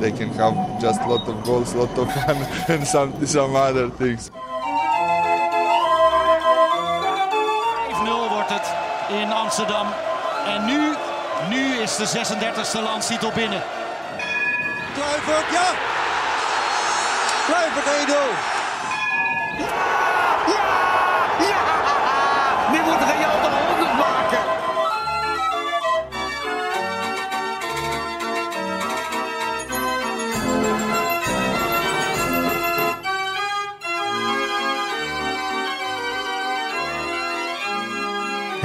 they can have just lot of goals, lot of fun, and some some other things. 5-0 wordt het in Amsterdam. En nu, nu is de 36e landstitel binnen. Kluivert, ja! Kluivert 1-0.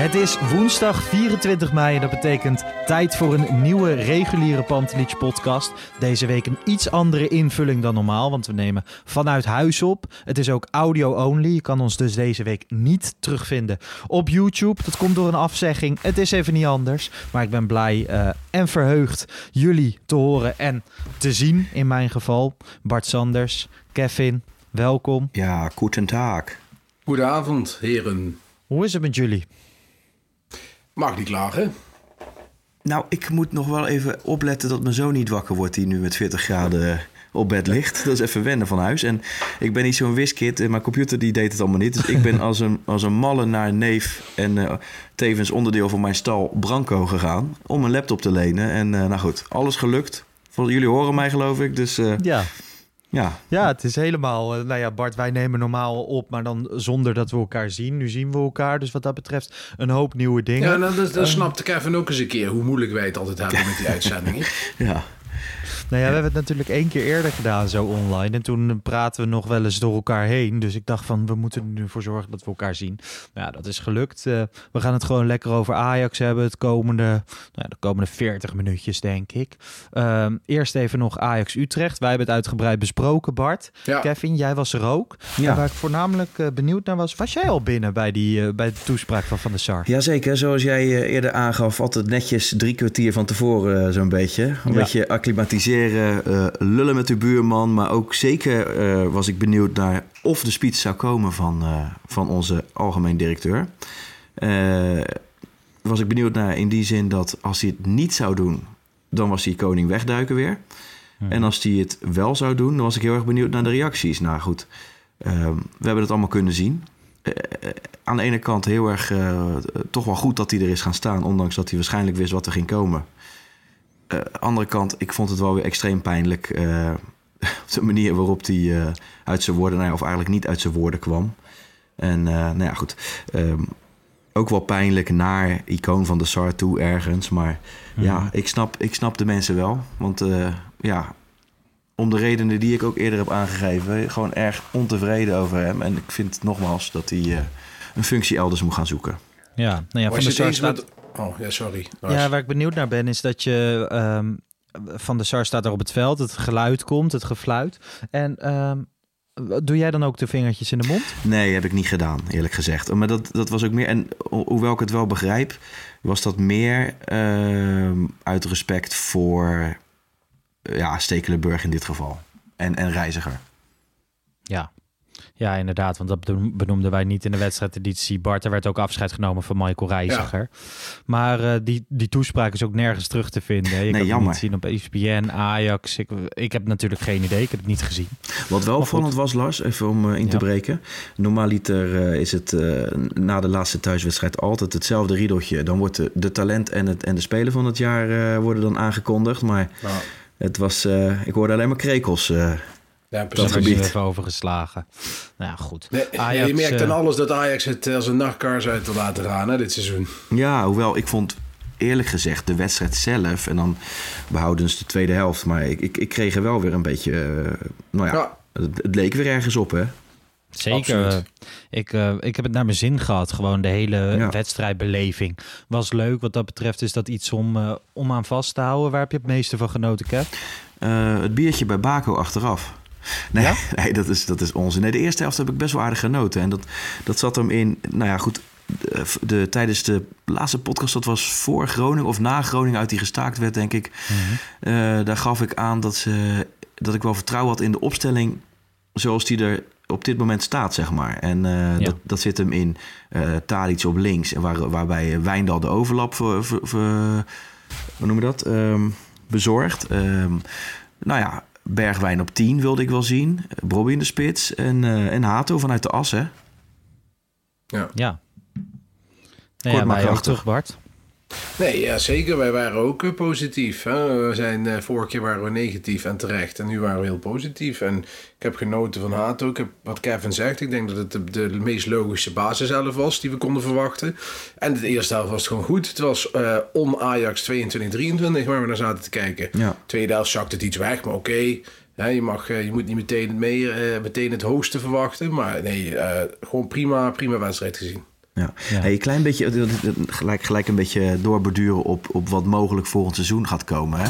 Het is woensdag 24 mei en dat betekent tijd voor een nieuwe reguliere Pantelich podcast. Deze week een iets andere invulling dan normaal, want we nemen vanuit huis op. Het is ook audio only. Je kan ons dus deze week niet terugvinden op YouTube. Dat komt door een afzegging. Het is even niet anders. Maar ik ben blij eh, en verheugd jullie te horen en te zien in mijn geval. Bart Sanders, Kevin, welkom. Ja, guten Tag. Goedenavond, heren. Hoe is het met jullie? Mag niet klagen. Nou, ik moet nog wel even opletten dat mijn zoon niet wakker wordt... die nu met 40 graden op bed ligt. Dat is even wennen van huis. En ik ben niet zo'n wiskid. en Mijn computer die deed het allemaal niet. Dus ik ben als een, als een malle naar neef... en eh, tevens onderdeel van mijn stal Branco gegaan... om een laptop te lenen. En eh, nou goed, alles gelukt. Jullie horen mij geloof ik, dus eh, Ja, ja. Ja, het is helemaal. eh, Nou ja, Bart, wij nemen normaal op, maar dan zonder dat we elkaar zien. Nu zien we elkaar, dus wat dat betreft een hoop nieuwe dingen. Ja, nou, dat, dat snapte Kevin ook eens een keer hoe moeilijk wij het altijd hebben met die uitzendingen. ja. Nou ja, we hebben het natuurlijk één keer eerder gedaan, zo online. En toen praten we nog wel eens door elkaar heen. Dus ik dacht van, we moeten er nu voor zorgen dat we elkaar zien. Nou ja, dat is gelukt. Eh, we gaan het gewoon lekker over Ajax hebben. Het komende, nou ja, de komende 40 minuutjes, denk ik. Ehm, eerst even nog Ajax-Utrecht. Wij hebben het uitgebreid besproken, Bart. Ja. Kevin, jij was er ook. Ja. En waar ik voornamelijk eh, benieuwd naar was, was jij al binnen bij, die, eh, bij de toespraak van Van der Sar? Jazeker, zoals jij eerder aangaf, altijd netjes drie kwartier van tevoren zo'n beetje. Een Ja. beetje acclimatiseren, eh, lullen met de buurman. Maar ook zeker eh, was ik benieuwd naar of de speech zou komen van, eh, van onze algemeen directeur. Was ik benieuwd naar in die zin dat als hij het niet zou doen, dan was hij koning wegduiken weer. En als hij het wel zou doen, dan was ik heel erg benieuwd naar de reacties. Nou goed, we hebben het allemaal kunnen zien. Aan de ene kant heel erg toch wel goed dat hij er is gaan staan, ondanks dat hij waarschijnlijk wist wat er ging komen. Eh, andere kant, ik vond het wel weer extreem pijnlijk. eh, op de manier waarop hij eh, uit zijn woorden, nou ja, of eigenlijk niet uit zijn woorden kwam. En eh, nou ja, goed. ehm, ook wel pijnlijk naar icoon van de SAR toe ergens. Maar ja, ik snap, ik snap de mensen wel. Want eh, ja, om de redenen die ik ook eerder heb aangegeven, gewoon erg ontevreden over hem. En ik vind nogmaals dat hij eh, een functie elders moet gaan zoeken. Ja, nou ja, Van Sar staat... met... Oh, ja, sorry. Ja, waar ik benieuwd naar ben, is dat je ehm, van de SAR staat er op het veld, het geluid komt, het gefluit. En ehm, doe jij dan ook de vingertjes in de mond? Nee, heb ik niet gedaan, eerlijk gezegd. Maar dat, dat was ook meer. En ho- hoewel ik het wel begrijp, was dat meer ehm, uit respect voor ja, Stekelenburg in dit geval. En, en reiziger. Ja. Ja, inderdaad, want dat beno- benoemden wij niet in de wedstrijdeditie. Bart, er werd ook afscheid genomen van Michael Reiziger. Maar eh, die, die toespraak is ook nergens terug te vinden. Je Nee, kan het niet zien op ESPN, Ajax. Ik, ik heb natuurlijk geen idee, ik heb het niet gezien. Wat wel opvallend was, Lars, even om eh, in te Ja. breken. Normaliter eh, is het eh, na de laatste thuiswedstrijd altijd hetzelfde riedeltje. Dan wordt de, de talent en, het, en de speler van het jaar eh, worden dan aangekondigd. Maar Nou, het was, eh, ik hoorde alleen maar krekels. Eh. ja, Dat precies. Dat gebied. even overgeslagen. Nou ja, goed. Nee, Ajax, je merkt eh, aan alles dat Ajax het als een nachtkaars uit te laten gaan hè, dit seizoen. Ja, hoewel ik vond eerlijk gezegd, de wedstrijd zelf... en dan behoudens de tweede helft... maar ik, ik, ik kreeg er wel weer een beetje... eh, nou ja, Ja. Het, het leek weer ergens op, hè? Zeker. Absoluut. Ik, eh, ik heb het naar mijn zin gehad. Gewoon de hele Ja. wedstrijdbeleving was leuk. Wat dat betreft is dat iets om, eh, om aan vast te houden. Waar heb je het meeste van genoten, Kev? Eh, het biertje bij Baco achteraf. Nee, nee dat, is, dat is onzin. Nee, de eerste helft heb ik best wel aardig genoten. En dat, dat zat hem in... Nou ja, goed... De, de- tijdens de laatste podcast, dat was voor Groningen of na Groningen uit die gestaakt werd, denk ik. Eh, daar gaf ik aan dat, ze, dat ik wel vertrouwen had in de opstelling zoals die er op dit moment staat, zeg maar. En eh, Ja. dat, dat zit hem in eh Tadic op links, en waar, waarbij Wijndal de overlap voor, voor, voor- hoe noem je dat? Ehm, bezorgt. Ehm, nou ja, Bergwijn op 10 wilde ik wel zien. Bobby in de spits en, eh, en Hato vanuit de as, hè? Ja. Nee, Kort ja, maar ook krachtig. terug, Bart. Nee, ja, zeker. Wij waren ook eh, positief. Hè? We zijn, eh, vorige keer waren we negatief en terecht. En nu waren we heel positief. En ik heb genoten van Hato. Ik heb wat Kevin zegt. Ik denk dat het de, de meest logische basis zelf was die we konden verwachten. En de eerste helft was het gewoon goed. Het was eh on-Ajax 22-23 waar we naar zaten te kijken. Ja. Tweede helft zakte het iets weg, maar oké. Je, mag, eh, je moet niet meteen eh, meteen het hoogste verwachten. Maar nee, gewoon prima, prima wedstrijd gezien. Ja. Ja. Hey, een klein beetje, gelijk, gelijk een beetje doorborduren op, op wat mogelijk volgend seizoen gaat komen. Hè?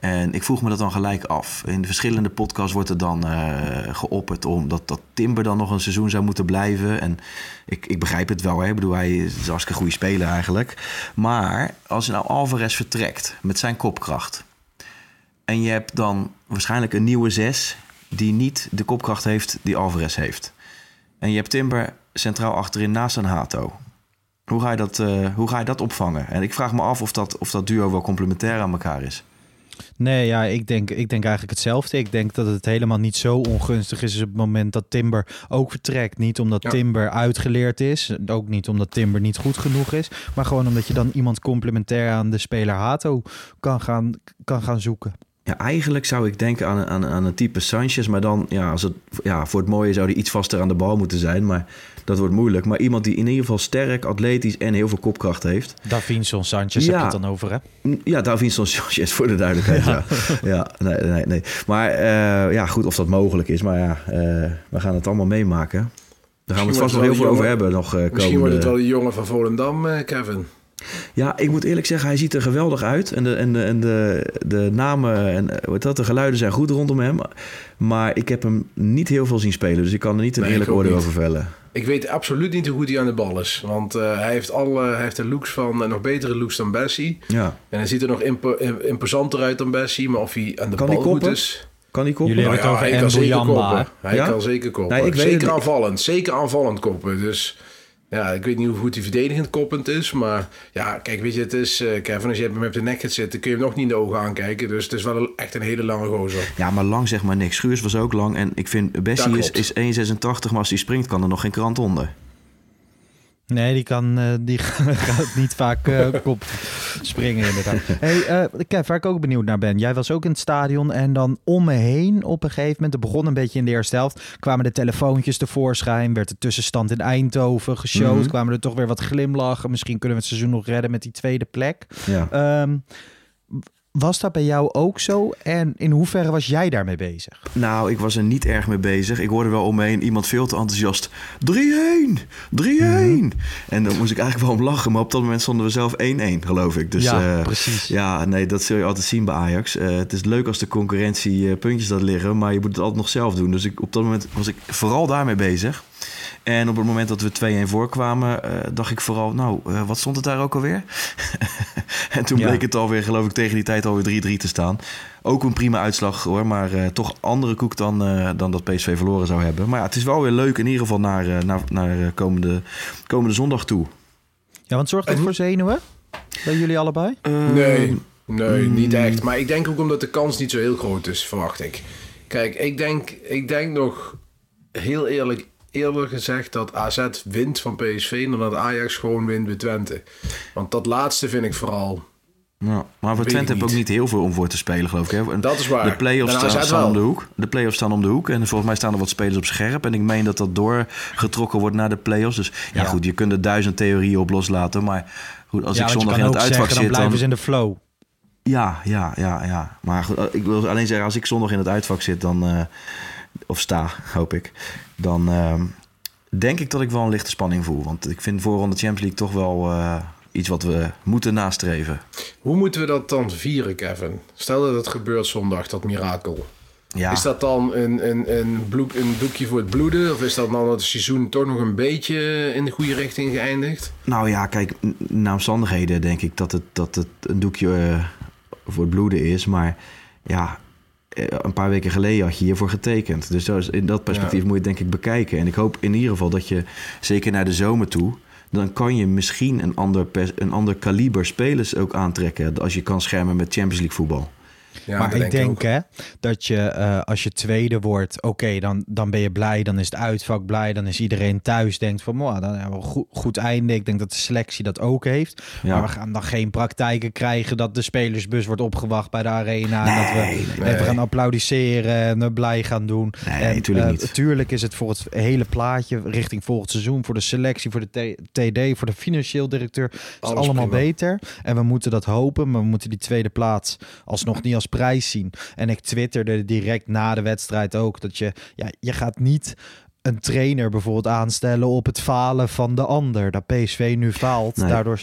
En ik vroeg me dat dan gelijk af. In de verschillende podcasts wordt er dan eh geopperd om dat, dat Timber dan nog een seizoen zou moeten blijven. En ik, ik begrijp het wel. Hè? Ik bedoel, hij is een hartstikke goede speler eigenlijk. Maar als nou Alvarez vertrekt met zijn kopkracht. En je hebt dan waarschijnlijk een nieuwe zes die niet de kopkracht heeft die Alvarez heeft. En je hebt Timber centraal achterin naast een Hato. Hoe ga je dat, eh, hoe ga je dat opvangen? En ik vraag me af of dat, of dat duo wel complementair aan elkaar is. Nee, ja, ik denk, ik denk eigenlijk hetzelfde. Ik denk dat het helemaal niet zo ongunstig is op het moment dat Timber ook vertrekt. Niet omdat Ja. Timber uitgeleerd is, ook niet omdat Timber niet goed genoeg is, maar gewoon omdat je dan iemand complementair aan de speler Hato kan gaan, kan gaan zoeken. Ja, eigenlijk zou ik denken aan, aan, aan een type Sanchez. Maar dan, ja, als het, ja, voor het mooie zou hij iets vaster aan de bal moeten zijn. Maar dat wordt moeilijk. Maar iemand die in ieder geval sterk, atletisch en heel veel kopkracht heeft. Davinson Sanchez Ja. heb je het dan over, hè? Ja, Davinson Sanchez voor de duidelijkheid. Ja, ja. nee, nee, nee. Maar eh, ja, goed, of dat mogelijk is. Maar ja, eh, we gaan het allemaal meemaken. Daar gaan we het vast nog heel veel over hebben. Nog, eh, Misschien wordt het wel de jongen van Volendam, eh, Kevin. Ja, ik moet eerlijk zeggen, hij ziet er geweldig uit. En de, en de, en de, de namen en wat dat, de geluiden zijn goed rondom hem. Maar ik heb hem niet heel veel zien spelen. Dus ik kan er niet een Nee, eerlijk oordeel over vellen. Ik weet absoluut niet hoe goed hij aan de bal is. Want eh, hij, heeft al, eh, hij heeft de looks van, eh, nog betere looks dan Bessie. Ja. En hij ziet er nog impo- im- imposanter uit dan Bessie. Maar of hij aan de Kan bal goed is... Kan hij koppen? Jullie Nou het ja, hij kan zeker koppen. Hij Ja? kan zeker koppen. Nee, ik weet zeker aanvallend. Zeker aanvallend koppen. Dus ja, ik weet niet hoe goed hij verdedigend koppend is. Maar ja, kijk, weet je, het is... eh, Kevin, als je hem op de nek gaat zitten... kun je hem nog niet in de ogen aankijken. Dus het is wel een- echt een hele lange gozer. Ja, maar lang zeg maar niks. Schuurs was ook lang. En ik vind Bessie is, is 1,86. Maar als hij springt, kan er nog geen krant onder. Nee, die kan eh, die gaat niet vaak eh, kop springen inderdaad. Hey, eh Kev, waar ik ook benieuwd naar ben. Jij was ook in het stadion en dan om me heen op een gegeven moment, het begon een beetje in de eerste helft, kwamen de telefoontjes tevoorschijn, werd de tussenstand in Eindhoven geshowd, Mhm. kwamen er toch weer wat glimlachen. Misschien kunnen we het seizoen nog redden met die tweede plek. Ja. Ehm, was dat bij jou ook zo? En in hoeverre was jij daarmee bezig? Nou, ik was er niet erg mee bezig. Ik hoorde wel om me heen iemand veel te enthousiast. 3-1! 3-1! En dan moest ik eigenlijk wel om lachen. Maar op dat moment stonden we zelf 1-1, geloof ik. Dus, ja, eh, precies. Ja, nee, dat zul je altijd zien bij Ajax. Eh, het is leuk als de concurrentie eh, puntjes laat liggen, maar je moet het altijd nog zelf doen. Dus ik, op dat moment was ik vooral daarmee bezig. En op het moment dat we 2-1 voorkwamen, eh, dacht ik vooral, nou, eh, wat stond het daar ook alweer? en toen Ja. bleek het alweer, geloof ik, tegen die tijd alweer 3-3 te staan. Ook een prima uitslag hoor, maar eh, toch andere koek dan, eh, dan dat PSV verloren zou hebben. Maar ja, het is wel weer leuk in ieder geval naar, eh, naar, naar eh, komende, komende zondag toe. Ja, want zorgt dat voor zenuwen? Bij jullie allebei? Nee, nee, Mm. niet echt. Maar ik denk ook omdat de kans niet zo heel groot is, verwacht ik. Kijk, ik denk, ik denk nog heel eerlijk, eerlijk gezegd dat AZ wint van PSV en dat Ajax gewoon wint bij Twente. Want dat laatste vind ik vooral. Ja, maar voor Twente ik heb ook niet. heel veel om voor te spelen, geloof ik. Hè? Dat is waar. De play-offs staan, om de hoek. De play-offs staan om de hoek. En volgens mij staan er wat spelers op scherp. En ik meen dat dat doorgetrokken wordt naar de play-offs. Dus ja, Ja. goed, je kunt er duizend theorieën op loslaten. Maar Goed, als ja, ik zondag in het uitvak zeggen, dan zit, blijven dan... ze in de flow. Ja, ja, ja, ja. Maar goed, ik wil alleen zeggen, als ik zondag in het uitvak zit, dan... eh, of sta, hoop ik. Dan ehm, denk ik dat ik wel een lichte spanning voel. Want ik vind voorronde Champions League toch wel eh, iets wat we moeten nastreven. Hoe moeten we dat dan vieren, Kevin? Stel dat het gebeurt zondag, dat mirakel. Ja, Is dat dan een, een, een, bloed, een doekje voor het bloeden? Of is dat dan dat het seizoen toch nog een beetje in de goede richting geëindigd? nou ja, kijk, n- naar omstandigheden denk ik dat het, dat het een doekje eh, voor het bloeden is. Maar ja, een paar weken geleden had je hiervoor getekend. Dus in dat perspectief Ja. moet je het denk ik bekijken. En ik hoop in ieder geval dat je, zeker naar de zomer toe... dan kan je misschien een ander, pers- een ander kaliber spelers ook aantrekken... als je kan schermen met Champions League voetbal. Ja, maar ik denk hè, dat je eh, als je tweede wordt, oké, dan, dan ben je blij. Dan is het uitvak blij. Dan is iedereen thuis. Denkt van, "Mwah, dan hebben we een goed, goed einde. Ik denk dat de selectie dat ook heeft. Ja. Maar we gaan dan geen praktijken krijgen dat de spelersbus wordt opgewacht bij de arena. en dat we Nee, even gaan applaudisseren en blij gaan doen. Nee, natuurlijk eh, niet. Tuurlijk is het voor het hele plaatje richting volgend seizoen, voor de selectie, voor de TD, voor de financieel directeur, is Alles allemaal prima. beter. En we moeten dat hopen, maar we moeten die tweede plaats alsnog niet als prijs zien. En ik twitterde direct na de wedstrijd ook dat je, ja, je gaat niet een trainer bijvoorbeeld aanstellen op het falen van de ander. Dat PSV nu faalt, Nee. daardoor...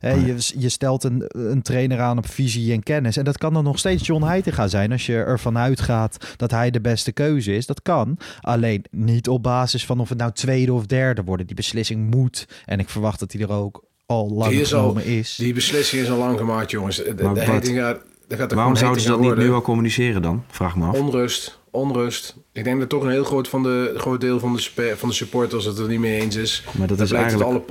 Je, je stelt een, een trainer aan op visie en kennis. En dat kan dan nog steeds John Heitinga zijn. Als je ervan uitgaat dat hij de beste keuze is. Dat kan. Alleen niet op basis van of het nou tweede of derde wordt. Die beslissing moet. En ik verwacht dat hij er ook al lang Die is al- is. Die beslissing is al lang gemaakt, jongens. De, de Maar wat- Heitinga, gaat er Waarom zouden ze dat niet nu al communiceren dan? Vraag me af. Onrust, onrust. Ik denk dat toch een heel groot, van de, groot deel van de, van de supporters het er niet mee eens is. Maar dat is eigenlijk alle,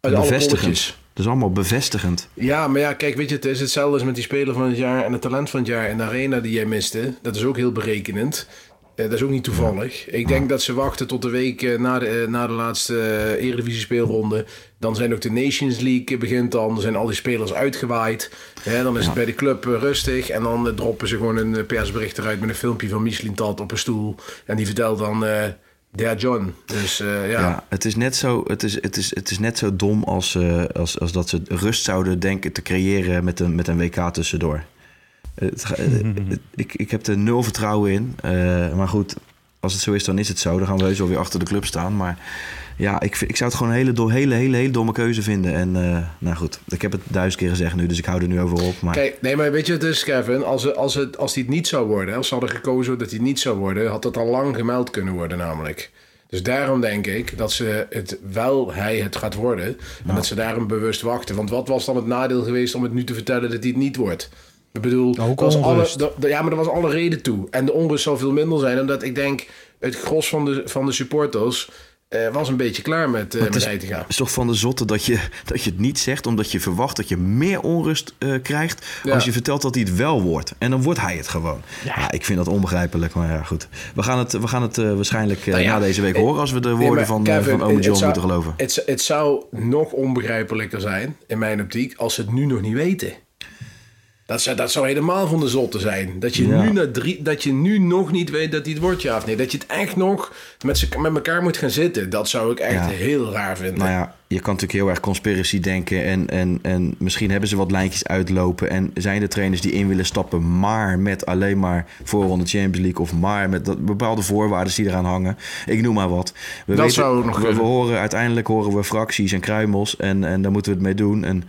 uit alle bevestigend. polletjes. Dat is allemaal bevestigend. Ja, maar ja, kijk, weet je, het is hetzelfde als met die speler van het jaar en het talent van het jaar in de arena die jij miste. Dat is ook heel berekenend. Eh, dat is ook niet toevallig. Ik denk dat ze wachten tot de week eh, na, de, eh, na de laatste Eredivisie speelronde. Dan zijn ook de Nations League begint dan. Dan zijn al die spelers uitgewaaid. Hè, dan is het bij de club eh, rustig. En dan eh, droppen ze gewoon een eh, persbericht eruit met een filmpje van Michelin Tat op een stoel. En die vertelt dan, eh der John. Dus eh, ja. Ja. het, is net zo, het, is, het, is, het is net zo dom als, eh, als, als dat ze rust zouden denken te creëren met een, met een WK tussendoor. Het ik, ik heb er nul vertrouwen in. Eh, maar goed, als het zo is, dan is het zo. Dan gaan we heus wel weer achter de club staan. Maar ja, ik, ik zou het gewoon een hele, do- hele, hele, hele domme keuze vinden. En eh, nou goed, ik heb het duizend keer gezegd nu, dus ik hou er nu over op. Maar Kijk, nee, maar weet je, het is Kevin, als, het, als, het, als die het niet zou worden, als ze hadden gekozen dat hij het niet zou worden, had het al lang gemeld kunnen worden namelijk. Dus daarom denk ik dat ze het wel hij het gaat worden. En dat ze daarom bewust wachten. Want wat was dan het nadeel geweest om het nu te vertellen dat hij het niet wordt? Ik bedoel, was alle, ja, maar er was alle reden toe. En de onrust zal veel minder zijn, omdat ik denk, het gros van de, van de supporters eh, was een beetje klaar met, eh met is- Heitinga. Het is toch van de zotte dat je, dat je het niet zegt, omdat je verwacht dat je meer onrust eh, krijgt. Ja. Als je vertelt dat hij het wel wordt. En dan wordt hij het gewoon. Ja, ik vind dat onbegrijpelijk. Maar ja, goed. We gaan het, we gaan het eh, waarschijnlijk eh, Nou ja, na deze week horen als we de Nee, woorden maar van, Kevin, van Ome John zou- moeten geloven. Het, het zou nog onbegrijpelijker zijn, in mijn optiek, als ze het nu nog niet weten. Dat zou, dat zou helemaal van de zotte zijn. Dat je, Ja. nu na drie, dat je nu nog niet weet dat hij het wordt, ja of nee. Dat je het echt nog met, met elkaar moet gaan zitten. Dat zou ik echt Ja. heel raar vinden. Nou ja, je kan natuurlijk heel erg conspiracy denken. En, en, en misschien hebben ze wat lijntjes uitlopen. En zijn er trainers die in willen stappen, maar met alleen maar voorronde Champions League. Of maar met dat, bepaalde voorwaarden die eraan hangen. Ik noem maar wat. We Dat zou ook nog we, horen uiteindelijk horen we fracties en kruimels. En, en daar moeten we het mee doen. En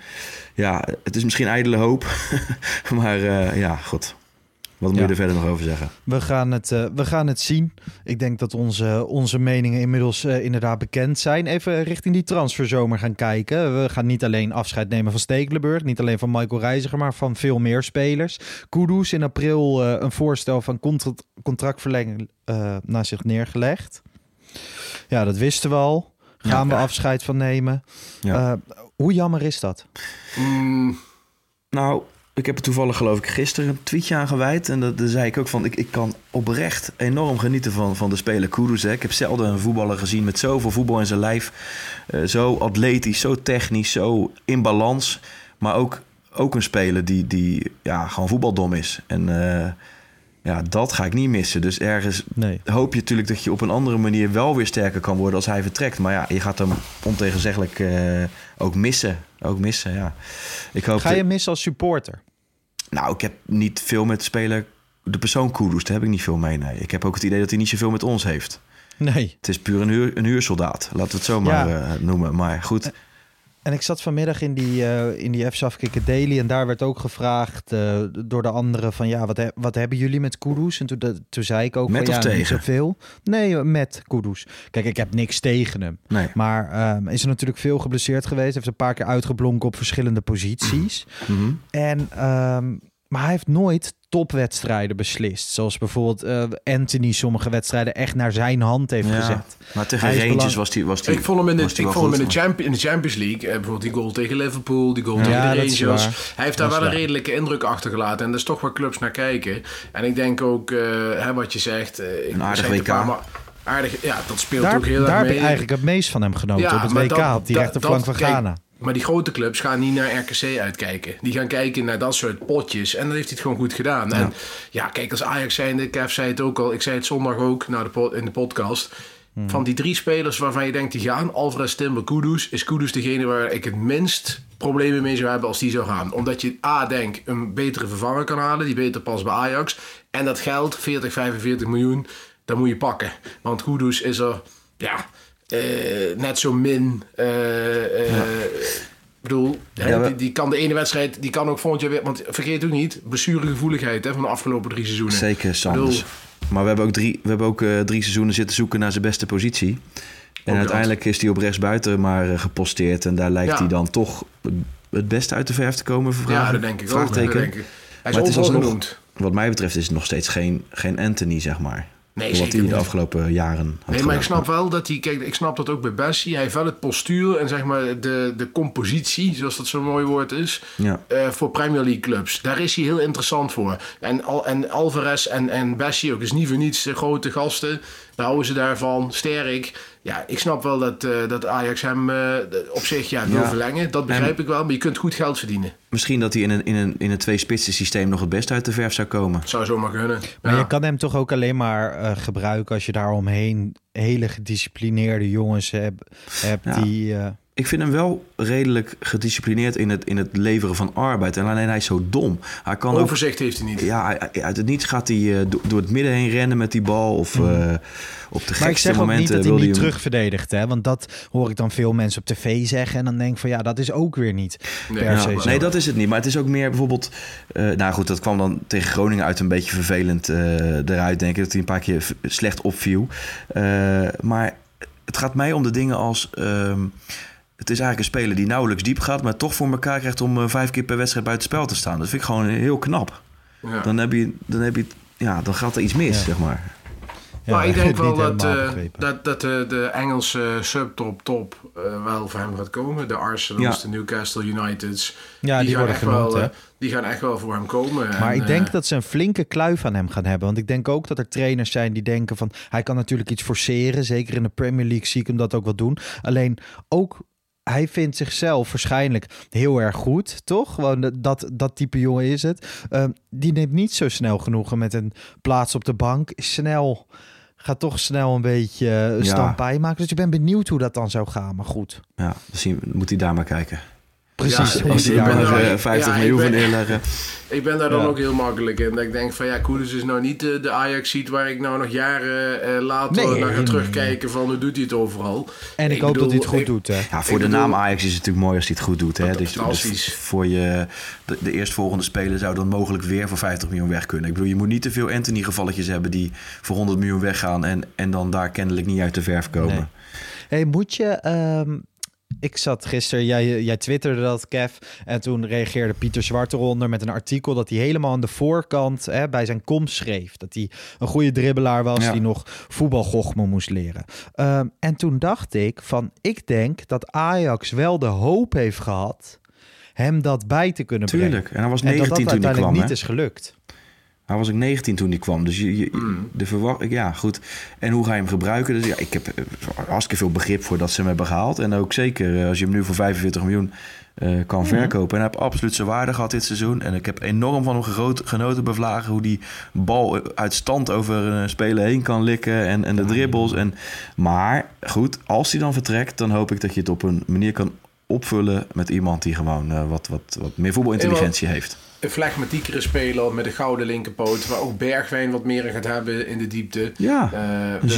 ja, het is misschien ijdele hoop. maar eh, ja, goed. Wat moet Ja. je er verder nog over zeggen? We gaan het, eh, we gaan het zien. Ik denk dat onze, onze meningen inmiddels eh, inderdaad bekend zijn. Even richting die transferzomer gaan kijken. We gaan niet alleen afscheid nemen van Stekelenburg. Niet alleen van Michael Reiziger, maar van veel meer spelers. Kudus in april een voorstel van contra- contractverlenging naar zich neergelegd. Ja, dat wisten we al. Gaan we afscheid van nemen. Ja. Eh, hoe jammer is dat? Mm, Nou, ik heb er toevallig geloof ik gisteren een tweetje aan gewijd. En dat, daar zei ik ook van, ik, ik kan oprecht enorm genieten van, van de speler Kudus. Hè. Ik heb zelden een voetballer gezien met zoveel voetbal in zijn lijf. Eh, zo atletisch, zo technisch, zo in balans. Maar ook, ook een speler die, die ja, gewoon voetbaldom is. En eh, Ja, dat ga ik niet missen. Dus ergens Nee. hoop je natuurlijk dat je op een andere manier wel weer sterker kan worden als hij vertrekt. Maar ja, je gaat hem ontegenzeggelijk eh, ook missen. Ook missen, ja. Ik hoop Ga je missen als supporter? Nou, ik heb niet veel met de speler... De persoon Kudus, daar heb ik niet veel mee. Nee. Ik heb ook het idee dat hij niet zoveel met ons heeft. Nee. Het is puur een, huur, een huursoldaat. Laten we het zo maar Ja. eh, noemen. Maar goed, En ik zat vanmiddag in die, eh in die F Kikken Daily en daar werd ook gevraagd eh, door de anderen van ja, wat, he- wat hebben jullie met Kudus? En toen, dat- toen zei ik ook Met van of ja, niet tegen? zoveel. Nee, met Kudus. Kijk, ik heb niks tegen hem. nee. Maar ehm, is er natuurlijk veel geblesseerd geweest. Heeft een paar keer uitgeblonken op verschillende posities. Mhm. En, ehm, maar hij heeft nooit topwedstrijden beslist. Zoals bijvoorbeeld eh, Anthony sommige wedstrijden echt naar zijn hand heeft Ja. gezet. Maar tegen Rangers belang- was hij was die, Ik vond hem in de, ik wel vond hem in de, Champions, in de Champions League, eh, bijvoorbeeld die goal tegen Liverpool, die goal Ja, tegen de Rangers. Hij heeft daar Dat wel een redelijke indruk achtergelaten. En daar is toch waar clubs naar kijken. En ik denk ook, eh, hè, wat je zegt, eh, ik Een aardig WK. paar aardig, ja, dat speelt Daar, ook heel daar erg heb mee. ik eigenlijk het meest van hem genoten. Ja, op het WK, dat- op die rechterflank van kijk, Ghana. Maar die grote clubs gaan niet naar RKC uitkijken. Die gaan kijken naar dat soort potjes. En dan heeft hij het gewoon goed gedaan. En ja, kijk, als Ajax zijnde, Kev zei het ook al. Ik zei het zondag ook naar de in de podcast. Hmm. Van die drie spelers waarvan je denkt die gaan. Alvarez, Timber, Kudus. Is Kudus degene waar ik het minst problemen mee zou hebben als die zou gaan. Omdat je A, denk een betere vervanger kan halen. Die beter past bij Ajax. En dat geld, 40, 45 miljoen, dat moet je pakken. Want Kudus is er, ja... eh, net zo min. eh, eh, Ik bedoel, hè, Ja, die, die kan de ene wedstrijd, die kan ook volgend jaar weer. Want vergeet ook niet, blessuregevoeligheid hè, van de afgelopen drie seizoenen. Zeker, Sanders. Maar we hebben ook drie, we hebben ook, drie seizoenen zitten zoeken naar zijn beste positie. En Ook uiteindelijk is hij op rechtsbuiten maar eh, geposteerd. En daar lijkt Ja. hij dan toch het beste uit de verf te komen. ja, Vragen, dat denk ik ook. Vraagteken. denk ik. Hij Maar is het alsnog, genoemd. wat mij betreft is het nog steeds geen, geen Anthony, zeg maar. Nee, wat hij de niet. afgelopen jaren had Nee, maar ik snap wel dat hij, kijk, ik snap dat ook bij Bessie. Hij heeft wel het postuur en zeg maar de, de compositie, zoals dat zo'n mooi woord is, Ja. eh, voor Premier League clubs. Daar is hij heel interessant voor. En, Al, en Alvarez en, en Bessie ook, is niet voor niets de grote gasten. Houden ze daarvan, sterk. Ja, ik snap wel dat, eh, dat Ajax hem eh, op zich ja, wil Ja. verlengen. Dat begrijp ik wel, maar je kunt goed geld verdienen. Misschien dat hij in een, in een, in een twee-spitsen systeem nog het beste uit de verf zou komen. Zou zomaar kunnen. Maar Ja. je kan hem toch ook alleen maar eh, gebruiken als je daar omheen hele gedisciplineerde jongens hebt, hebt Ja. die... Ik vind hem wel redelijk gedisciplineerd in het, in het leveren van arbeid. En alleen hij is zo dom. Hij kan ook Overzicht heeft hij niet. Ja, hij- uit het niets gaat hij eh, do- door het midden heen rennen met die bal. Of eh, op de Mm. maar ik gekste zeg ook momenten niet dat hij wil niet hem- terug verdedigt, hè? Want dat hoor ik dan veel mensen op tv zeggen. En dan denk ik van ja, dat is ook weer niet Nee, per se. Nee, dat is het niet. Maar het is ook meer bijvoorbeeld... eh, nou goed, dat kwam dan tegen Groningen uit een beetje vervelend eh, eruit, denk ik. Dat hij een paar keer slecht opviel. Eh, maar het gaat mij om de dingen als... ehm, het is eigenlijk een speler die nauwelijks diep gaat... maar toch voor elkaar krijgt om eh, vijf keer per wedstrijd buiten spel te staan. Dat vind ik gewoon heel knap. Ja. Dan heb je... Dan heb je ja, dan gaat er iets mis, Ja. zeg maar. Ja, maar ik denk wel dat, eh, dat, dat de, de Engelse subtop top eh, wel voor hem gaat komen. De Arsenals, Ja. de Newcastle Uniteds. Ja, die gaan worden echt genoemd, wel, hè? eh, Die gaan echt wel voor hem komen. Maar En, ik denk eh, dat ze een flinke kluif aan hem gaan hebben. Want ik denk ook dat er trainers zijn die denken van... hij kan natuurlijk iets forceren. Zeker in de Premier League zie ik hem dat ook wel doen. Alleen ook... Hij vindt zichzelf waarschijnlijk heel erg goed, toch? Gewoon dat, dat type jongen is het. Ehm, die neemt niet zo snel genoegen met een plaats op de bank. Snel, gaat toch snel een beetje uh, Ja. stampij maken. Dus ik ben benieuwd hoe dat dan zou gaan. Maar goed, Ja, zien- moet hij daar maar kijken. Precies. Ja, Als er ben nog er- eh, 50 ja, ik miljoen van neerleggen. Ik ben daar dan Ja. ook heel makkelijk in. Dat ik denk van ja, Koeders is nou niet de, de Ajax ziet waar ik nou nog jaren eh, later Nee, naar ga nee, terugkijken van hoe doet hij het overal. En ik, Ik hoop dat hij het goed ik- doet, hè? Ja, voor Ik de bedoel- naam Ajax is het natuurlijk mooi als hij het goed doet. Hè? Dus, dus voor je, de, de eerstvolgende speler zou dan mogelijk weer voor 50 miljoen weg kunnen. Ik bedoel, je moet niet te veel Anthony-gevalletjes hebben die voor 100 miljoen weggaan en, en dan daar kennelijk niet uit de verf komen. Nee. Hey, moet je. ehm, ik zat gisteren, jij, jij twitterde dat, Kev. En toen reageerde Pieter Zwart eronder met een artikel dat hij helemaal aan de voorkant hè, bij zijn komst schreef. Dat hij een goede dribbelaar was Ja. die nog voetbalgochme moest leren. Ehm, en toen dacht ik van, ik denk dat Ajax wel de hoop heeft gehad hem dat bij te kunnen brengen. Tuurlijk. En hij was En dat 19 dat toen hij uiteindelijk kwam. niet hè? is gelukt. Hij was ook 19 toen hij kwam. Dus je, je- Mm. de verwachting, ja, goed. En hoe ga je hem gebruiken? Dus ja, ik heb eh, hartstikke veel begrip voor dat ze hem hebben gehaald. En ook zeker eh, als je hem nu voor 45 miljoen eh, kan Mm. verkopen. En hij heeft absoluut zijn waarde gehad dit seizoen. En ik heb enorm van hem gegroot, genoten bevlagen. Hoe die bal uit stand over een speler heen kan likken. En, en de dribbles. En, maar goed, als hij dan vertrekt, dan hoop ik dat je het op een manier kan opvullen met iemand die gewoon eh, wat, wat, wat meer voetbalintelligentie heeft. Flegmatiekere speler met een gouden linkerpoot. Waar ook Bergwijn wat meer in gaat hebben in de diepte. Ja, Eh, dat-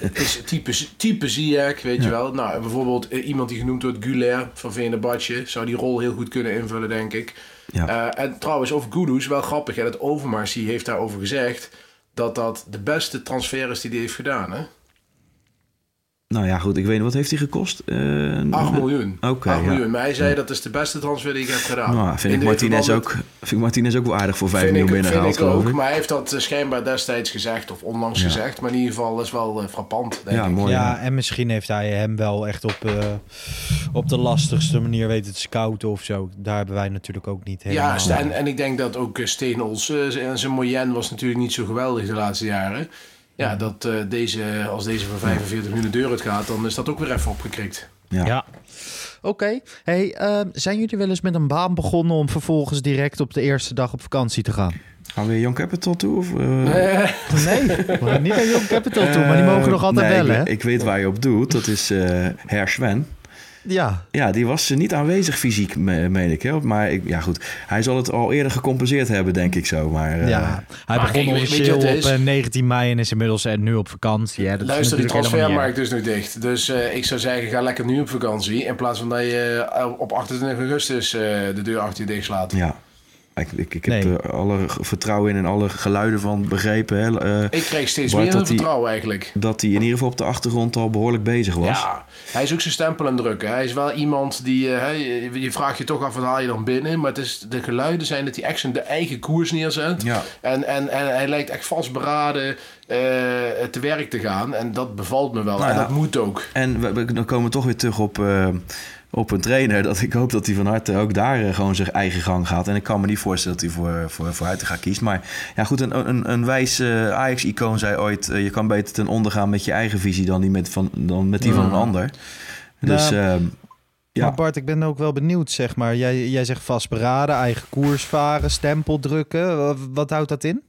dat- is type, type Ziyech, weet je wel. Nou, bijvoorbeeld eh, iemand die genoemd wordt Guler van Venerbahce. Zou die rol heel goed kunnen invullen, denk ik. Ja. Eh, en trouwens, over Kudus, wel grappig. Hè, dat Overmars die heeft daarover gezegd... dat dat de beste transfer is die hij heeft gedaan. Hè? Nou ja, goed. Ik weet niet, wat heeft hij gekost? Eh, 8 miljoen. Oké, 8 ja. miljoen. Maar hij zei dat is de beste transfer die ik heb gedaan. Nou, vind In ik, Martinez ook, vind ik Martinez ook wel aardig voor 5 Vind miljoen ik, vind ik ook, ik. maar hij heeft dat eh, schijnbaar destijds gezegd, of onlangs Ja. gezegd. Maar in ieder geval is wel eh, frappant, denk Ja, ik. mooi. ja, en misschien heeft hij hem wel echt op, eh, op de lastigste manier weten te scouten of zo. Daar hebben wij natuurlijk ook niet helemaal... Ja, en, en ik denk dat ook Steen Olsen, eh, zijn moyenne was natuurlijk niet zo geweldig de laatste jaren. Ja, dat eh, deze, als deze voor 45 miljoen de deur uit gaat, dan is dat ook weer even opgekrikt. Ja. Ja. Oké. Hey, ehm, zijn jullie wel eens met een baan begonnen om vervolgens direct op de eerste dag op vakantie te gaan? Gaan we weer Young Capital toe? Of, eh? Nee, we gaan niet naar Young Capital toe, maar die mogen nog altijd nee, bellen, ik, hè? ik weet waar je op doet. Dat is eh Herr Sven. Ja, Ja, die was niet aanwezig fysiek, me- meen ik. Hè? Maar ik, ja, goed. Hij zal het al eerder gecompenseerd hebben, denk ik zo. Maar, eh, ja. hij maar begon officieel op is? eh, 19 mei en is inmiddels nu op vakantie. Hè? Dat Luister, is die transfermarkt is nu dicht. Dus eh, ik zou zeggen, ga lekker nu op vakantie. In plaats van dat je eh, op 28 augustus eh, de deur achter je dicht slaat. ja. Ik, ik, ik heb er alle vertrouwen in en alle geluiden van begrepen. Hè? eh, Ik kreeg steeds Bart, meer dat vertrouwen eigenlijk. dat hij in ieder geval op de achtergrond al behoorlijk bezig was. Ja, hij is ook zijn stempel aan het drukken. Hij is wel iemand die... eh, hè, je, vraagt je toch af, wat haal je dan binnen? Maar het is, de geluiden zijn dat hij echt zijn de eigen koers neerzet. Ja. En, en, en hij lijkt echt vastberaden eh te werk te gaan. En dat bevalt me wel. Nou en ja. dat moet ook. En we, we- dan komen we toch weer terug op, eh, op een trainer. Dat ik hoop dat hij van harte ook daar eh, gewoon zijn eigen gang gaat. En ik kan me niet voorstellen dat hij voor, voor, voor gaat kiezen. Maar ja, goed, een, een, een wijs eh, Ajax-icoon zei ooit... eh, je kan beter ten onder gaan met je eigen visie dan die met, van, dan met die van een ander. Dus Nou, ehm, ja, Maar Bart, ik ben ook wel benieuwd, zeg maar. Jij, jij zegt vastberaden, eigen koers varen, stempel drukken. Wat, wat houdt dat in?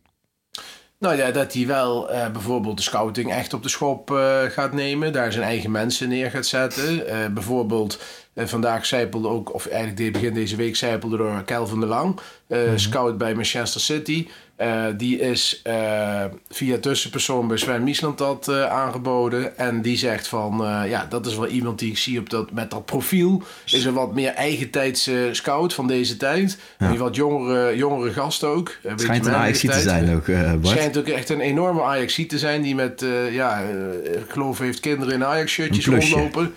Nou ja, dat hij wel eh, bijvoorbeeld de scouting echt op de schop eh, gaat nemen. Daar zijn eigen mensen neer gaat zetten. Eh, bijvoorbeeld, eh, vandaag zijpelde ook, of eigenlijk begin deze week zijpelde door Kelvin de Lang. eh, Scout bij Manchester City. Eh, die is eh, via tussenpersoon bij Sven Mieslandad eh aangeboden. En die zegt van, ja, dat is wel iemand die ik zie op dat, met dat profiel. Is een wat meer eigentijdse scout van deze tijd. Die wat jongere, jongere gast ook. Een schijnt een Ajax te zijn ook, Bart. Schijnt ook echt een enorme ajax te zijn die met, ja, ik geloof heeft kinderen in Ajax-shirtjes rondlopen.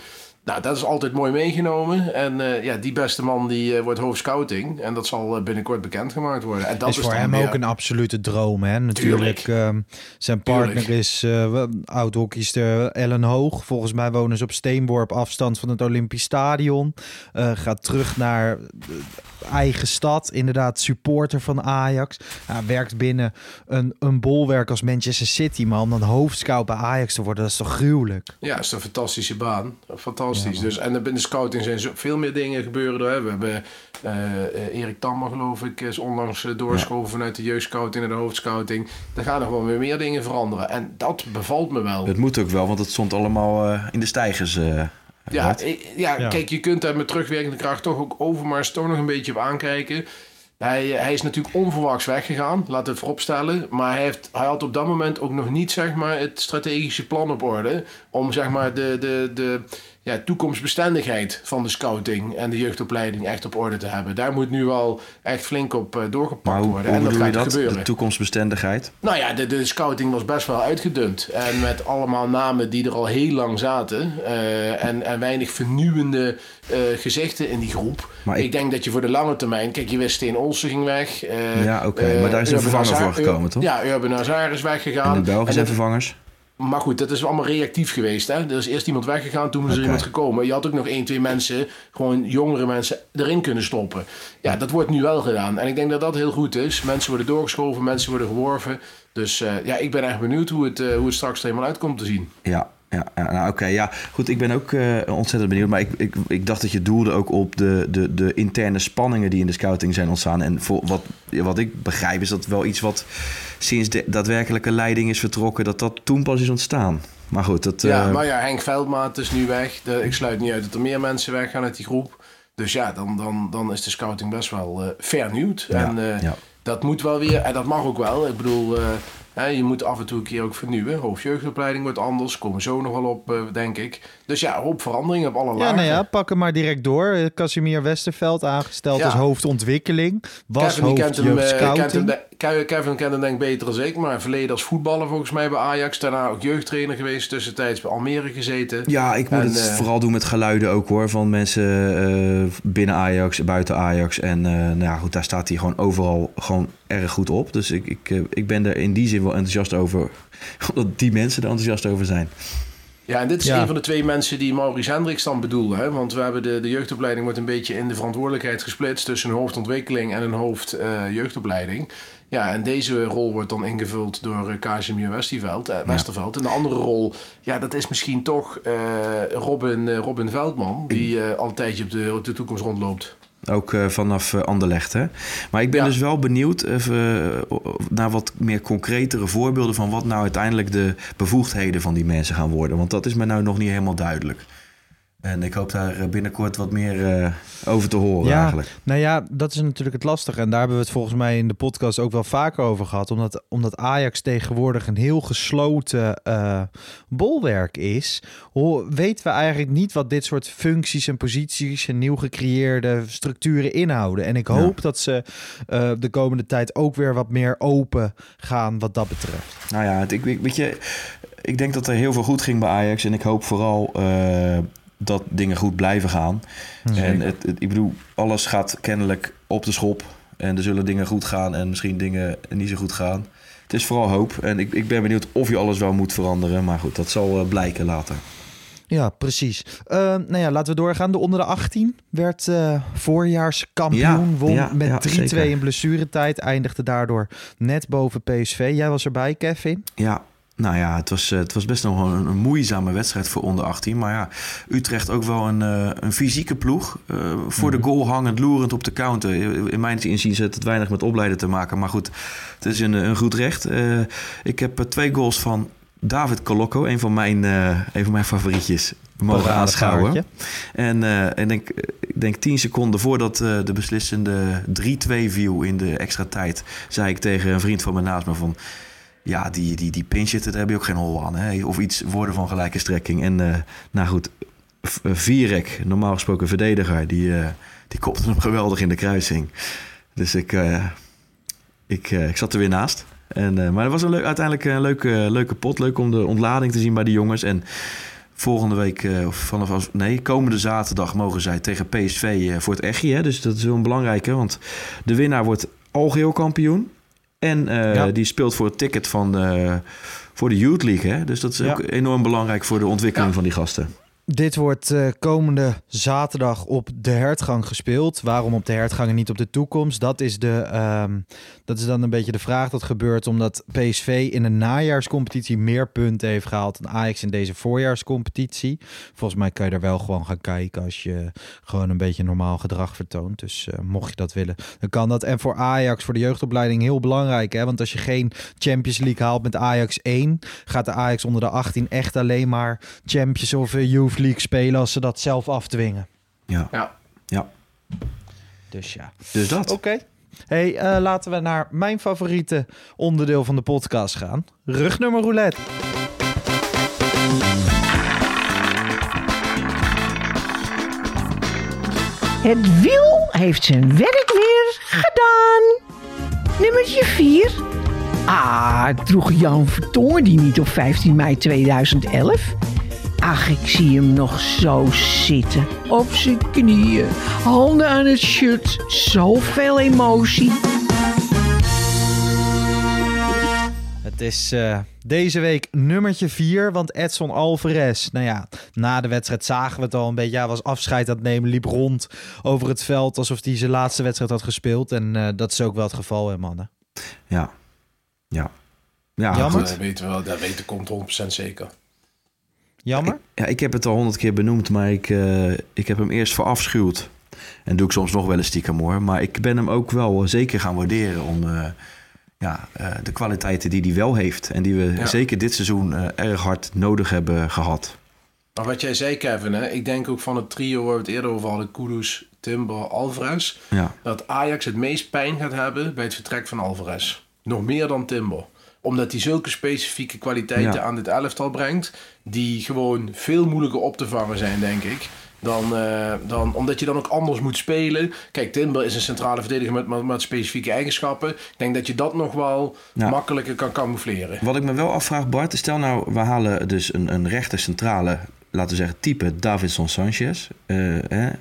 Nou, dat is altijd mooi meegenomen. En eh, ja, die beste man die eh, wordt hoofdscouting. En dat zal eh, binnenkort bekendgemaakt worden. En dat is is, voor hem ook een absolute droom, hè? Natuurlijk. ehm, zijn partner Tuurlijk. is oud-hockeyster Ellen Hoog. Volgens mij wonen ze op steenworp afstand van het Olympisch Stadion. Gaat terug naar de eigen stad. Inderdaad, supporter van Ajax. Hij werkt binnen een, een bolwerk als Manchester City. Maar om dan hoofdscout bij Ajax te worden, dat is toch gruwelijk? Ja, het is een fantastische baan. Fantastisch. dus, en binnen de scouting zijn zo veel meer dingen gebeuren. Hè. We hebben eh, eh, Erik Tammer, geloof ik, is onlangs eh, doorgeschoven vanuit de jeugdscouting naar de hoofdscouting. Er gaan nog wel weer meer dingen veranderen. En dat bevalt me wel. Het moet ook wel, want het stond allemaal eh, in de stijgers. eh, Ja, ja, Ja. kijk, je kunt daar met terugwerkende kracht toch ook Overmars toch nog een beetje op aankijken. Hij, hij is natuurlijk onverwachts weggegaan, laten we het vooropstellen. Maar hij, heeft, hij had op dat moment ook nog niet zeg maar, het strategische plan op orde. Om zeg maar, de, de, de ja, toekomstbestendigheid van de scouting en de jeugdopleiding echt op orde te hebben. Daar moet nu wel echt flink op eh, doorgepakt hoe, worden. hoe en dat gaat dat? gebeuren. De toekomstbestendigheid? Nou ja, de, de scouting was best wel uitgedund. En met allemaal namen die er al heel lang zaten. eh, en, en weinig vernieuwende eh, gezichten in die groep. Maar ik, ik- denk dat je voor de lange termijn... Kijk, je wist Steen Olsen ging weg. Ja, oké, maar daar is een vervanger voor gekomen, toch? Ja, Urban Hazard is weggegaan. En de En dat- vervangers? Maar goed, dat is allemaal reactief geweest. Hè? Er is eerst iemand weggegaan, toen is er iemand gekomen. Je had ook nog één, twee mensen, gewoon jongere mensen, erin kunnen stoppen. Ja, dat wordt nu wel gedaan. En ik denk dat dat heel goed is. Mensen worden doorgeschoven, mensen worden geworven. Dus uh, ja, ik ben echt benieuwd hoe het, uh, hoe het straks er helemaal uitkomt te zien. Ja, ja, ja nou oké. Ja, goed, ik ben ook uh, ontzettend benieuwd. Maar ik, ik, ik dacht dat je doelde ook op de, de, de interne spanningen die in de scouting zijn ontstaan. En voor wat, wat ik begrijp is dat wel iets wat sinds de daadwerkelijke leiding is vertrokken, dat dat toen pas is ontstaan. Maar goed, dat... Ja, maar ja, Henk Veldmaat is nu weg. De, ik sluit niet uit dat er meer mensen weggaan uit die groep. Dus ja, dan, dan, dan is de scouting best wel uh, vernieuwd. Ja, en ja. dat moet wel weer, en dat mag ook wel. Ik bedoel, je moet af en toe een keer ook vernieuwen. Hoofdjeugdopleiding wordt anders, komen zo nog wel op, denk ik. Dus ja, hoop veranderingen op alle lagen. Ja, nou ja, pak hem maar direct door. Casimir Westerveld aangesteld ja. als hoofdontwikkeling. Was Kevin, hoofd kent hem, kent hem de, Kevin kent hem denk ik beter dan ik, maar verleden als voetballer volgens mij bij Ajax. Daarna ook jeugdtrainer geweest, tussentijds bij Almere gezeten. Ja, ik moet en, het uh, vooral doen met geluiden ook hoor, van mensen uh, binnen Ajax, buiten Ajax. En uh, nou ja, goed, daar staat hij gewoon overal gewoon erg goed op. Dus ik, ik, ik ben er in die zin wel enthousiast over, omdat die mensen er enthousiast over zijn. Ja, en dit is Ja. een van de twee mensen die Maurice Hendricks dan bedoelde. Hè? Want we hebben de, de jeugdopleiding wordt een beetje in de verantwoordelijkheid gesplitst tussen een hoofdontwikkeling en een hoofd eh, jeugdopleiding. Ja, en deze rol wordt dan ingevuld door uh, Casimir Westerveld, eh, Westerveld. En de andere rol, ja, dat is misschien toch eh, Robin, eh, Robin Veldman, die eh, al een tijdje op de, op de toekomst rondloopt. Ook uh, vanaf uh, Anderlecht. Hè? Maar ik ben Ja. dus wel benieuwd uh, naar wat meer concretere voorbeelden van wat nou uiteindelijk de bevoegdheden van die mensen gaan worden. Want dat is me nou nog niet helemaal duidelijk. En ik hoop daar eh, binnenkort wat meer uh, over te horen Ja, eigenlijk. nou ja, dat is natuurlijk het lastige. En daar hebben we het volgens mij in de podcast ook wel vaker over gehad. Omdat, omdat Ajax tegenwoordig een heel gesloten uh, bolwerk is, ho- weten we eigenlijk niet wat dit soort functies en posities en nieuw gecreëerde structuren inhouden. En ik hoop ja. dat ze uh, de komende tijd ook weer wat meer open gaan wat dat betreft. Nou ja, het, ik, weet je, ik denk dat er heel veel goed ging bij Ajax. En ik hoop vooral dat dingen goed blijven gaan. Zeker. En het, het, ik bedoel, alles gaat kennelijk op de schop. En er zullen dingen goed gaan en misschien dingen niet zo goed gaan. Het is vooral hoop. En ik, ik ben benieuwd of je alles wel moet veranderen. Maar goed, dat zal uh, blijken later. Ja, precies. Uh, nou ja, laten we doorgaan. De onder de 18 werd uh, voorjaarskampioen. Ja, won ja, met 3-2 ja, in blessuretijd. Eindigde daardoor net boven PSV. Jij was erbij, Kevin? Ja, nou ja, het was, het was best nog een, een moeizame wedstrijd voor onder 18. Maar ja, Utrecht ook wel een, een fysieke ploeg. Uh, voor mm-hmm. de goal hangend, loerend op de counter. In mijn inzien heeft het weinig met opleiden te maken. Maar goed, het is een, een goed recht. Uh, ik heb twee goals van David Colocco, een van mijn, uh, een van mijn favorietjes, mogen aanschouwen. En uh, ik denk, ik denk tien seconden voordat de beslissende 3-2 viel in de extra tijd... zei ik tegen een vriend van me naast me van... Ja, die, die, die pinch daar heb je ook geen hol aan. Hè? Of iets woorden van gelijke strekking. En uh, nou goed, Vierek, normaal gesproken verdediger... die, die kopte hem geweldig in de kruising. Dus ik, ik, ik zat er weer naast... En, maar het was een leuk, uiteindelijk een leuke, leuke pot. Leuk om de ontlading te zien bij de jongens. En volgende week, of vanaf nee, komende zaterdag mogen zij tegen PSV voor het Echi. Hè? Dus dat is wel een belangrijke. Want de winnaar wordt algeheel kampioen. En ja. die speelt voor het ticket van de, voor de Youth League. Hè? Dus dat is ja. ook enorm belangrijk voor de ontwikkeling ja. van die gasten. Dit wordt uh, komende zaterdag op de hertgang gespeeld. Waarom op de hertgang en niet op de toekomst? Dat is, de, um, dat is dan een beetje de vraag. Dat gebeurt omdat PSV in een najaarscompetitie meer punten heeft gehaald dan Ajax in deze voorjaarscompetitie. Volgens mij kan je er wel gewoon gaan kijken als je gewoon een beetje normaal gedrag vertoont. Dus uh, mocht je dat willen, dan kan dat. En voor Ajax, voor de jeugdopleiding, heel belangrijk. Hè? Want als je geen Champions League haalt met Ajax 1, gaat de Ajax onder de 18 echt alleen maar Champions of uh, Youth League spelen als ze dat zelf afdwingen. Ja. Ja. ja. Dus ja. Dus dat. Oké. Okay. Hey, uh, laten we naar mijn favoriete onderdeel van de podcast gaan. Rugnummer roulette. Het wiel heeft zijn werk weer gedaan. Nummertje 4. Ah, droeg Jan Vertongen die niet op 15 mei 2011? Ach, ik zie hem nog zo zitten. Op zijn knieën, handen aan het shirt, zoveel emotie. Het is uh, deze week nummertje 4, want Edson Alvarez, nou ja, na de wedstrijd zagen we het al een beetje. Ja, was afscheid aan het nemen, liep rond over het veld alsof hij zijn laatste wedstrijd had gespeeld. En uh, dat is ook wel het geval, hè, mannen. Ja, ja. ja Jammer. Dat weten we wel, dat weten komt 100% zeker. Jammer? Ik, ja, ik heb het al honderd keer benoemd, maar ik, uh, ik heb hem eerst verafschuwd. En doe ik soms nog wel eens stiekem hoor. Maar ik ben hem ook wel zeker gaan waarderen om ja, uh, de kwaliteiten die hij wel heeft. En die we ja. zeker dit seizoen uh, erg hard nodig hebben gehad. Maar wat jij zei, Kevin, hè? ik denk ook van het trio waar we het eerder over hadden: Kudus, Timber, Alvarez. Ja. Dat Ajax het meest pijn gaat hebben bij het vertrek van Alvarez. Nog meer dan Timber omdat hij zulke specifieke kwaliteiten ja. aan dit elftal brengt. Die gewoon veel moeilijker op te vangen zijn, denk ik. Dan, uh, dan, omdat je dan ook anders moet spelen. Kijk, Timber is een centrale verdediger met, met, met specifieke eigenschappen. Ik denk dat je dat nog wel makkelijker kan camoufleren. Wat ik me wel afvraag, Bart, stel nou, we halen dus een, een rechter centrale, laten we zeggen, type Davidson Sanchez. Uh, eh,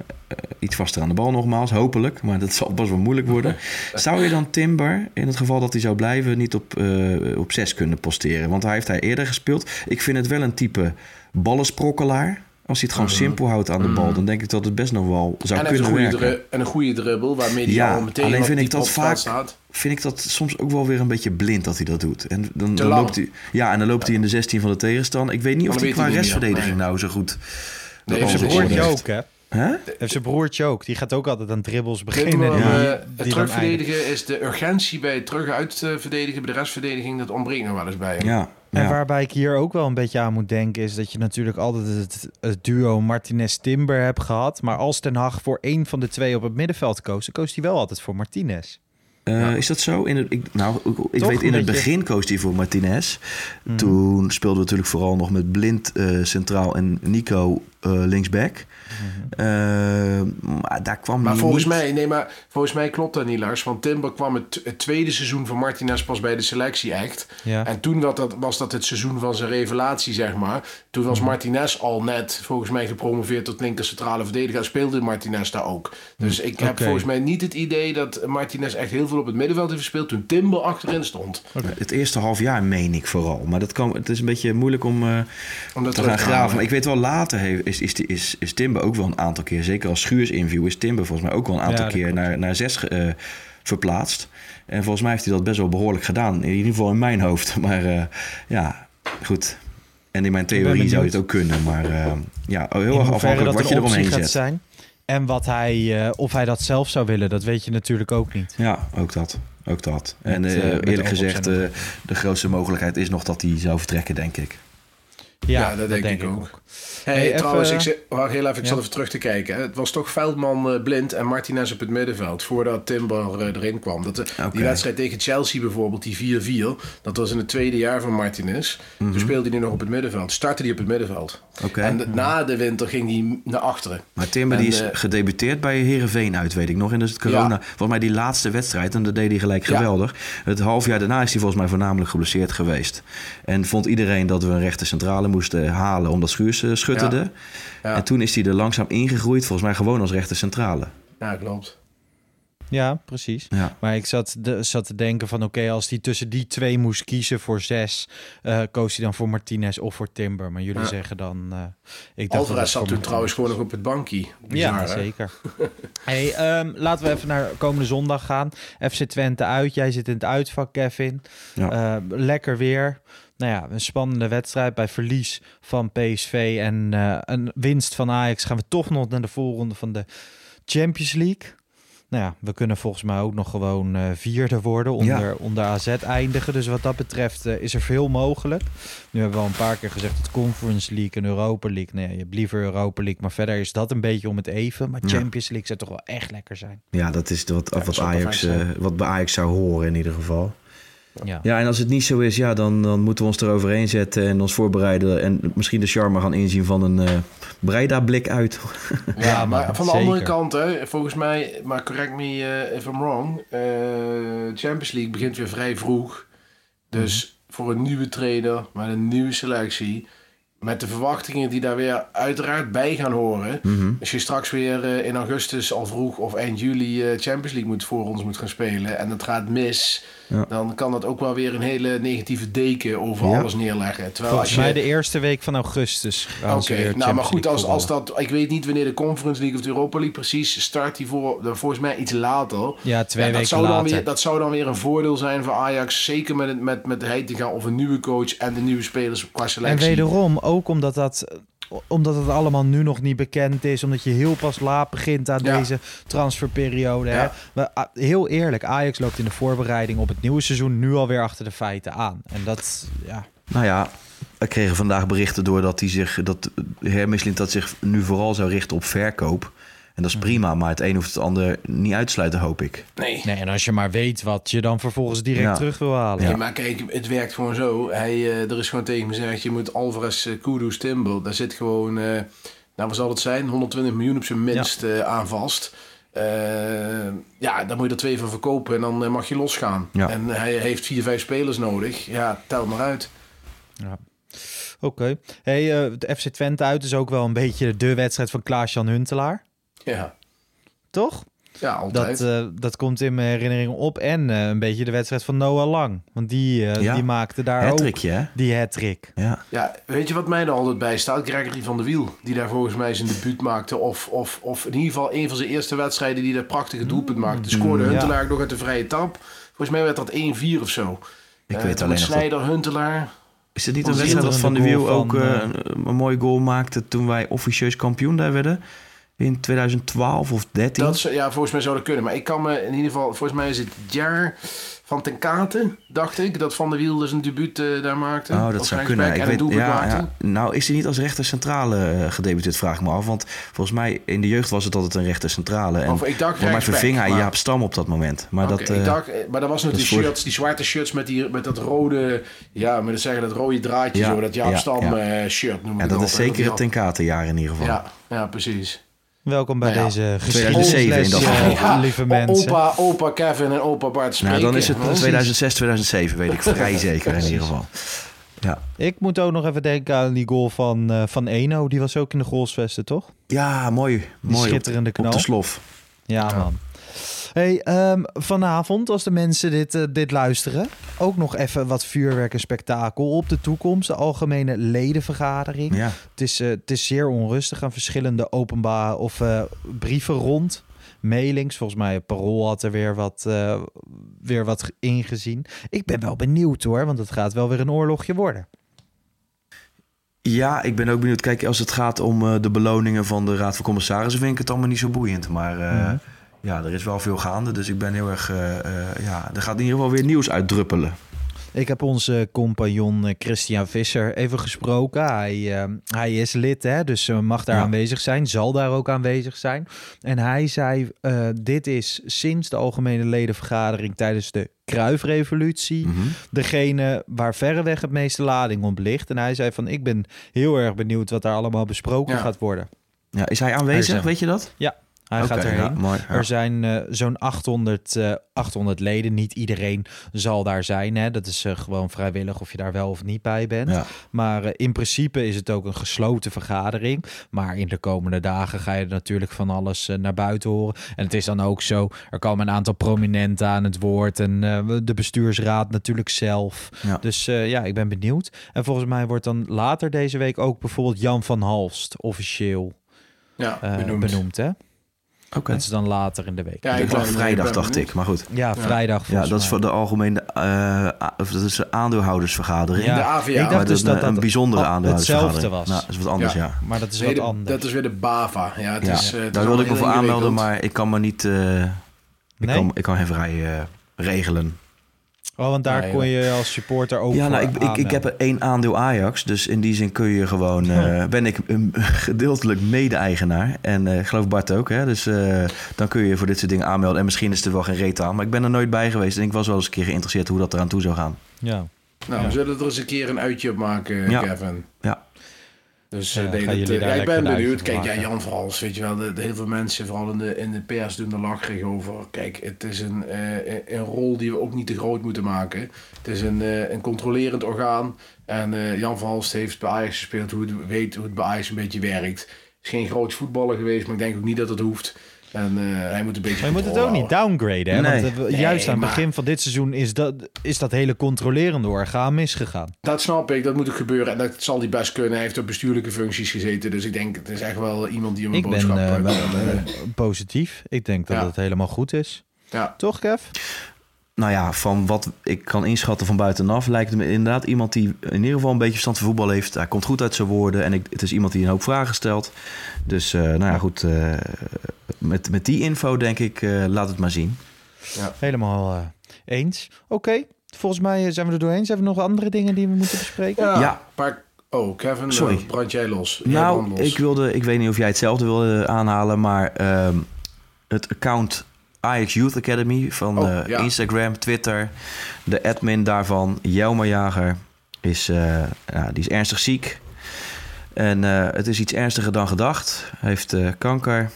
iets vaster aan de bal nogmaals, hopelijk. Maar dat zal pas wel moeilijk worden. zou je dan Timber, in het geval dat hij zou blijven, niet op, uh, op 6 kunnen posteren? Want hij heeft hij eerder gespeeld. Ik vind het wel een type ballensprokkelaar. Als hij het gewoon simpel houdt aan de bal, dan denk ik dat het best nog wel zou en kunnen werken. En een goede dribbel, waarmee hij ja, al meteen alleen vind op ik dat vaak, staat. vind ik dat soms ook wel weer een beetje blind dat hij dat doet. En dan, Te dan loopt hij, ja, en dan loopt hij in de 16 van de tegenstander. Ik weet niet of dat hij qua restverdediging nou zo goed. Nee, broertje oorlegt. ook, hè? Hè? Heeft zijn broertje ook. Die gaat ook altijd aan dribbles beginnen. Timber, die, die het terugverdedigen is de urgentie bij het terug uit eh, verdedigen. Bij de restverdediging, dat ontbreekt nog wel eens bij hem. Ja. En ja. waarbij ik hier ook wel een beetje aan moet denken, is dat je natuurlijk altijd het, het duo Martinez-Timber hebt gehad. Maar als Ten Hag voor één van de twee op het middenveld koos, dan koos hij wel altijd voor Martinez. Eh, Is dat zo? In het, ik, nou, ik, Toch weet in het begin koos hij voor Martinez. Mhm. Toen speelden we natuurlijk vooral nog met Blind eh, centraal en Nico eh, linksback. Mhm. Eh, maar daar kwam Maar volgens niet- mij, nee, maar volgens mij klopt dat niet, Lars. Want Timber kwam het, het tweede seizoen van Martinez pas bij de selectie echt. Ja. En toen was dat, was dat het seizoen van zijn revelatie, zeg maar. Toen was Mhm. Martinez al net, volgens mij, gepromoveerd tot linker centrale verdediger. Speelde Martinez daar ook. Dus ik heb volgens mij niet het idee dat Martinez echt heel veel op het middenveld heeft gespeeld toen Timber achterin stond. Het eerste half jaar meen ik vooral. Maar dat kan, het is een beetje moeilijk om, eh, Om dat te gaan graven. Maar ik weet wel, later heeft, is, is, is, is Timber ook wel een aantal keer... zeker als Schuurs-interview is Timber volgens mij ook wel een aantal Ja, keer klopt. naar, naar zes eh, verplaatst. En volgens mij heeft hij dat best wel behoorlijk gedaan. In ieder geval in mijn hoofd. Maar eh, ja, goed. En in mijn ben theorie zou het ook kunnen. Maar eh, ja, heel erg afhankelijk wat je eromheen gaat zet. zijn. En wat hij, eh, of hij dat zelf zou willen, dat weet je natuurlijk ook niet. Ja, ook dat. Ook dat. En Met, eh, eh, eerlijk gezegd, eh, de grootste mogelijkheid is nog dat hij zou vertrekken, denk ik. Ja, Ja, dat denk ik ook. Hey, Hey, trouwens, even- ik, zit- wacht heel even, ik Ja. zat even terug te kijken. Het was toch Veldman eh, blind en Martinez op het middenveld voordat Timber eh, erin kwam. Dat, eh, Oké. Die wedstrijd tegen Chelsea bijvoorbeeld, die 4-4, dat was in het tweede jaar van Martinez. Toen speelde hij nog op het middenveld. Startte hij op het middenveld. Mhm. En de- na de winter ging hij naar achteren. Maar Timber En, die is eh, gedebuteerd bij Herenveen uit, weet ik nog. En dus het corona, Ja. volgens mij die laatste wedstrijd, en dat deed hij gelijk Ja. geweldig. Het half jaar daarna is hij volgens mij voornamelijk geblesseerd geweest. En vond iedereen dat we een rechter centrale moesten halen omdat Schuurs eh, schutterde. Ja. Ja. En toen is hij er langzaam ingegroeid, volgens mij gewoon als rechter centrale. Ja, klopt. Ja, precies. Ja. Maar ik zat, de, zat te denken van oké, als hij tussen die twee moest kiezen voor zes, eh, koos hij dan voor Martinez of voor Timber. Maar jullie Ja. zeggen dan... eh ik dacht dat Alvarez zat toen trouwens gewoon nog op het bankje. Bizar, ja, hè? zeker. hey, ehm, laten we even naar komende zondag gaan. FC Twente uit. Jij zit in het uitvak, Kevin. Ja. Eh, lekker weer. Nou ja, een spannende wedstrijd. Bij verlies van PSV en eh, een winst van Ajax gaan we toch nog naar de voorronde van de Champions League. Nou ja, we kunnen volgens mij ook nog gewoon eh, vierde worden, onder, onder AZ eindigen. Dus wat dat betreft eh, is er veel mogelijk. Nu hebben we al een paar keer gezegd het Conference League en Europa League. Nee, je hebt liever Europa League, maar verder is dat een beetje om het even. Maar Ja. Champions League zou toch wel echt lekker zijn. Ja, dat is wat, dat wat, Ajax, eh, wat bij Ajax zou horen in ieder geval. Ja. Ja, en als het niet zo is, ja, dan, dan moeten we ons eroverheen zetten en ons voorbereiden. En misschien de charme gaan inzien van een eh Breida-blik uit. Ja, maar van de zeker. andere kant, hè, volgens mij, maar correct me eh, if I'm wrong, eh, Champions League begint weer vrij vroeg. Dus Mhm. voor een nieuwe trainer met een nieuwe selectie met de verwachtingen die daar weer uiteraard bij gaan horen. Mhm. Als je straks weer eh, in augustus al vroeg of eind juli eh, Champions League moet voor ons moet gaan spelen en het gaat mis, Ja. dan kan dat ook wel weer een hele negatieve deken over Ja. alles neerleggen. Terwijl Volgens als je mij de eerste week van augustus gaan Oké, nou maar goed, als, als dat, ik weet niet wanneer de Conference League of de Europa League precies start, die voor, volgens mij iets later. Ja, twee Ja, dat, weken zou dan later. weer, dat zou dan weer een voordeel zijn voor Ajax, zeker met, het, met, met de Heitinga of een nieuwe coach en de nieuwe spelers qua En selectie. wederom, ook omdat dat, omdat het allemaal nu nog niet bekend is. Omdat je heel pas laat begint aan Ja. deze transferperiode. Hè? Ja. Maar, ah, heel eerlijk, Ajax loopt in de voorbereiding op het nieuwe seizoen nu alweer achter de feiten aan. En dat, ja... Nou ja, we kregen vandaag berichten door dat hij zich, dat Hermislint dat zich nu vooral zou richten op verkoop. En dat is prima, maar het een hoeft het ander niet uit te sluiten, hoop ik. Nee. Nee, en als je maar weet wat je dan vervolgens direct Ja. terug wil halen. Nee, maar kijk, het werkt gewoon zo. Hij, eh, er is gewoon tegen me gezegd, je moet Alvarez, uh, Kudus, Timber, daar zit gewoon, eh, nou wat zal het zijn, 120 miljoen op zijn minst eh, aan vast. Ja, dan moet je er twee van verkopen en dan mag je losgaan. Ja. En hij heeft vier, vijf spelers nodig. Ja, tel maar uit. Ja. Oké. Hey, de FC Twente uit is ook wel een beetje de wedstrijd van Klaas-Jan Huntelaar. Ja, Toch? ja altijd. Dat, eh, dat komt in mijn herinnering op. En eh, een beetje de wedstrijd van Noah Lang. Want die, eh, Ja. die maakte daar ook hè? die hat-trick. Ja. Ja, weet je wat mij er altijd bij staat? Gregory van der Wiel, die daar volgens mij zijn debuut maakte. Of, of, of in ieder geval een van zijn eerste wedstrijden die dat prachtige doelpunt maakte. Scoorde ja. Huntelaar nog uit de vrije tap. Volgens mij werd dat 1-4 of zo. Ik weet alleen nog dat... Snijder, Huntelaar. Is het niet een wedstrijd dat Van de Wiel ook eh, een, een mooie goal maakte toen wij officieus kampioen daar werden? In 2012 of 13? Dat, zou- ja, volgens mij zou dat kunnen. Maar ik kan me in ieder geval... Volgens mij is het jaar van Ten Katen, dacht ik. Dat Van der Wiel dus een debuut eh, daar maakte. Oh, dat zou kunnen. Ik weet, ja. Nou, is hij niet als rechter centrale eh, gedebuteerd, vraag ik me af. Want volgens mij in de jeugd was het altijd een rechter centrale. En Of ik dacht voor mij verving hij maar- Jaap Stam op dat moment. Maar dat, ik dacht, eh, maar dat was nog dat die voor- shirts, die zwarte shirts met, die, met dat rode, ja, moet ik zeggen, dat rode draadje, Ja, zo, dat Jaap ja, Stam shirt noem ik ja, dat is zeker het ten katenjaar in ieder geval. Ja, ja, precies. Welkom bij Nou ja, deze 2007 in dat geschiedenisles, geval. eh, lieve mensen. Opa, opa Kevin en opa Bart spreken. Nou, dan is het Precies. 2006, 2007, weet ik vrij zeker in ieder geval. Ja, Ik moet ook nog even denken aan die goal van, eh, van Eno. Die was ook in de goalsvesten, toch? ja mooi. mooi op- schitterende op, knal. de slof. Ja, man. Hey, ehm, vanavond, als de mensen dit, eh, dit luisteren, ook nog even wat vuurwerk en spektakel op de toekomst. De algemene ledenvergadering. Ja. Het, is, eh, het is zeer onrustig aan verschillende openbare of eh, brieven rond. Mailings, volgens mij Parool had er weer wat, eh, weer wat ingezien. Ik ben wel benieuwd hoor, want het gaat wel weer een oorlogje worden. Ja, ik ben ook benieuwd. Kijk, als het gaat om de beloningen van de Raad van Commissarissen, vind ik het allemaal niet zo boeiend. Maar Mhm. Ja, er is wel veel gaande. Dus ik ben heel erg. eh, eh, ja, er gaat in ieder geval weer nieuws uitdruppelen. Ik heb onze compagnon eh, Christian Visser even gesproken. Hij, hij is lid, hè, dus mag daar Ja. aanwezig zijn, zal daar ook aanwezig zijn. En hij zei, dit is sinds de algemene ledenvergadering tijdens de Kruifrevolutie Mhm. degene waar verreweg het meeste lading op ligt. En hij zei van, ik ben heel erg benieuwd wat daar allemaal besproken Ja. gaat worden. Ja, is hij aanwezig? Weet je dat? Ja, hij gaat erheen. ja, mooi, ja. Er zijn eh, zo'n 800, eh, 800 leden. Niet iedereen zal daar zijn. Hè. Dat is eh, gewoon vrijwillig of je daar wel of niet bij bent. Ja. Maar eh, in principe is het ook een gesloten vergadering. Maar in de komende dagen ga je natuurlijk van alles eh, naar buiten horen. En het is dan ook zo, er komen een aantal prominenten aan het woord. En eh, de bestuursraad natuurlijk zelf. Ja. Dus eh, ja, ik ben benieuwd. En volgens mij wordt dan later deze week ook bijvoorbeeld Jan van Halst officieel Ja, eh, benoemd. benoemd. hè? Oké. Dat is dan later in de week. Ja, ik dacht vrijdag, dacht ik. Maar goed. Ja, vrijdag Ja, dat is voor de algemene eh, of dat is de aandeelhoudersvergadering. Ja, De AVA. ik Maar dacht dus een, dat dat een bijzondere aandeelhoudersvergadering. hetzelfde was. Nou, dat is wat anders, Ja. ja. Maar dat is Nee, wat anders. dat is weer de BAVA. Ja, het ja. is, eh, het Daar is wilde ik me voor aanmelden, maar ik kan me niet... eh, ik, Nee? kan, ik kan geen vrij eh, regelen. Oh, want daar Nee, kon je als supporter ook Ja, nou, ik, ik, ik heb er één aandeel Ajax. Dus in die zin kun je gewoon... eh, ben ik een gedeeltelijk mede-eigenaar. En eh, ik geloof Bart ook. Hè? Dus eh, dan kun je je voor dit soort dingen aanmelden. En misschien is er wel geen reet aan. Maar ik ben er nooit bij geweest. En ik was wel eens een keer geïnteresseerd hoe dat eraan toe zou gaan. Ja. Nou, we zullen er eens een keer een uitje op maken, Ja. Kevin. Ja. Dus Ja, nee, dat, ja, ik ben benieuwd. Kijk, ja. Jan Verhals, weet je wel, de, de heel veel mensen, vooral in de, in de pers, doen er lacherig over. Kijk, het is een, eh, een rol die we ook niet te groot moeten maken. Het is een, eh, een controlerend orgaan. En eh, Jan Verhals heeft bij Ajax gespeeld, hoe het, weet hoe het bij Ajax een beetje werkt. Is geen groot voetballer geweest, maar ik denk ook niet dat het hoeft. En eh, hij moet een beetje Maar je moet het ook niet downgraden. Hè? Nee. Want eh, Nee, juist aan het maar- begin van dit seizoen is dat, is dat hele controlerende orgaan misgegaan. Dat snap ik, dat moet ook gebeuren. En dat zal hij best kunnen. Hij heeft op bestuurlijke functies gezeten. Dus ik denk, het is echt wel iemand die hem een Ik ben boodschap... eh, eh, wel eh, eh, positief. Ik denk dat Ja. het helemaal goed is. ja. Toch, Kev? Nou ja, van wat ik kan inschatten van buitenaf lijkt het me inderdaad iemand die in ieder geval een beetje verstand van voetbal heeft. Hij komt goed uit zijn woorden en ik, het is iemand die een hoop vragen stelt. Dus eh, nou ja, goed. eh, met, met die info denk ik, eh, laat het maar zien. Helemaal eh, eens. Oké, volgens mij zijn we er doorheen. Zijn er nog andere dingen die we moeten bespreken? Ja, Ja. Maar, oh, Kevin, Sorry. brand jij los. Jij Nou, los. ik wilde, ik weet niet of jij hetzelfde wilde aanhalen, maar ehm, het account Ajax Youth Academy van Oh, eh, ja. Instagram, Twitter, de admin daarvan, Jelmer Jager, is, eh, ja, die is ernstig ziek. En eh, het is iets ernstiger dan gedacht. Hij heeft kanker.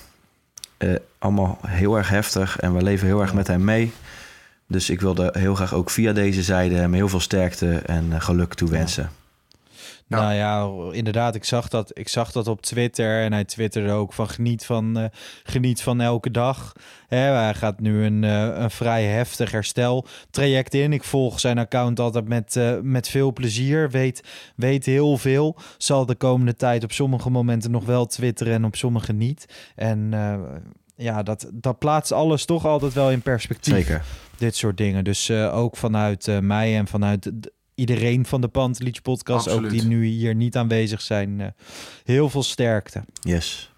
Allemaal heel erg heftig en we leven heel erg met hem mee. Dus ik wilde heel graag ook via deze zijde hem heel veel sterkte en geluk toewensen. Nou ja, inderdaad, ik zag, dat, ik zag dat op Twitter en hij twitterde ook van geniet van, eh, geniet van elke dag. Hij gaat nu een, eh, een vrij heftig hersteltraject in. Ik volg zijn account altijd met, eh, met veel plezier, weet, weet heel veel. Zal de komende tijd op sommige momenten nog wel twitteren en op sommige niet. En ja, dat, dat plaatst alles toch altijd wel in perspectief Zeker. dit soort dingen. Dus ook vanuit mij en vanuit iedereen van de Pantelich podcast, ook die nu hier niet aanwezig zijn, eh, heel veel sterkte. Yes.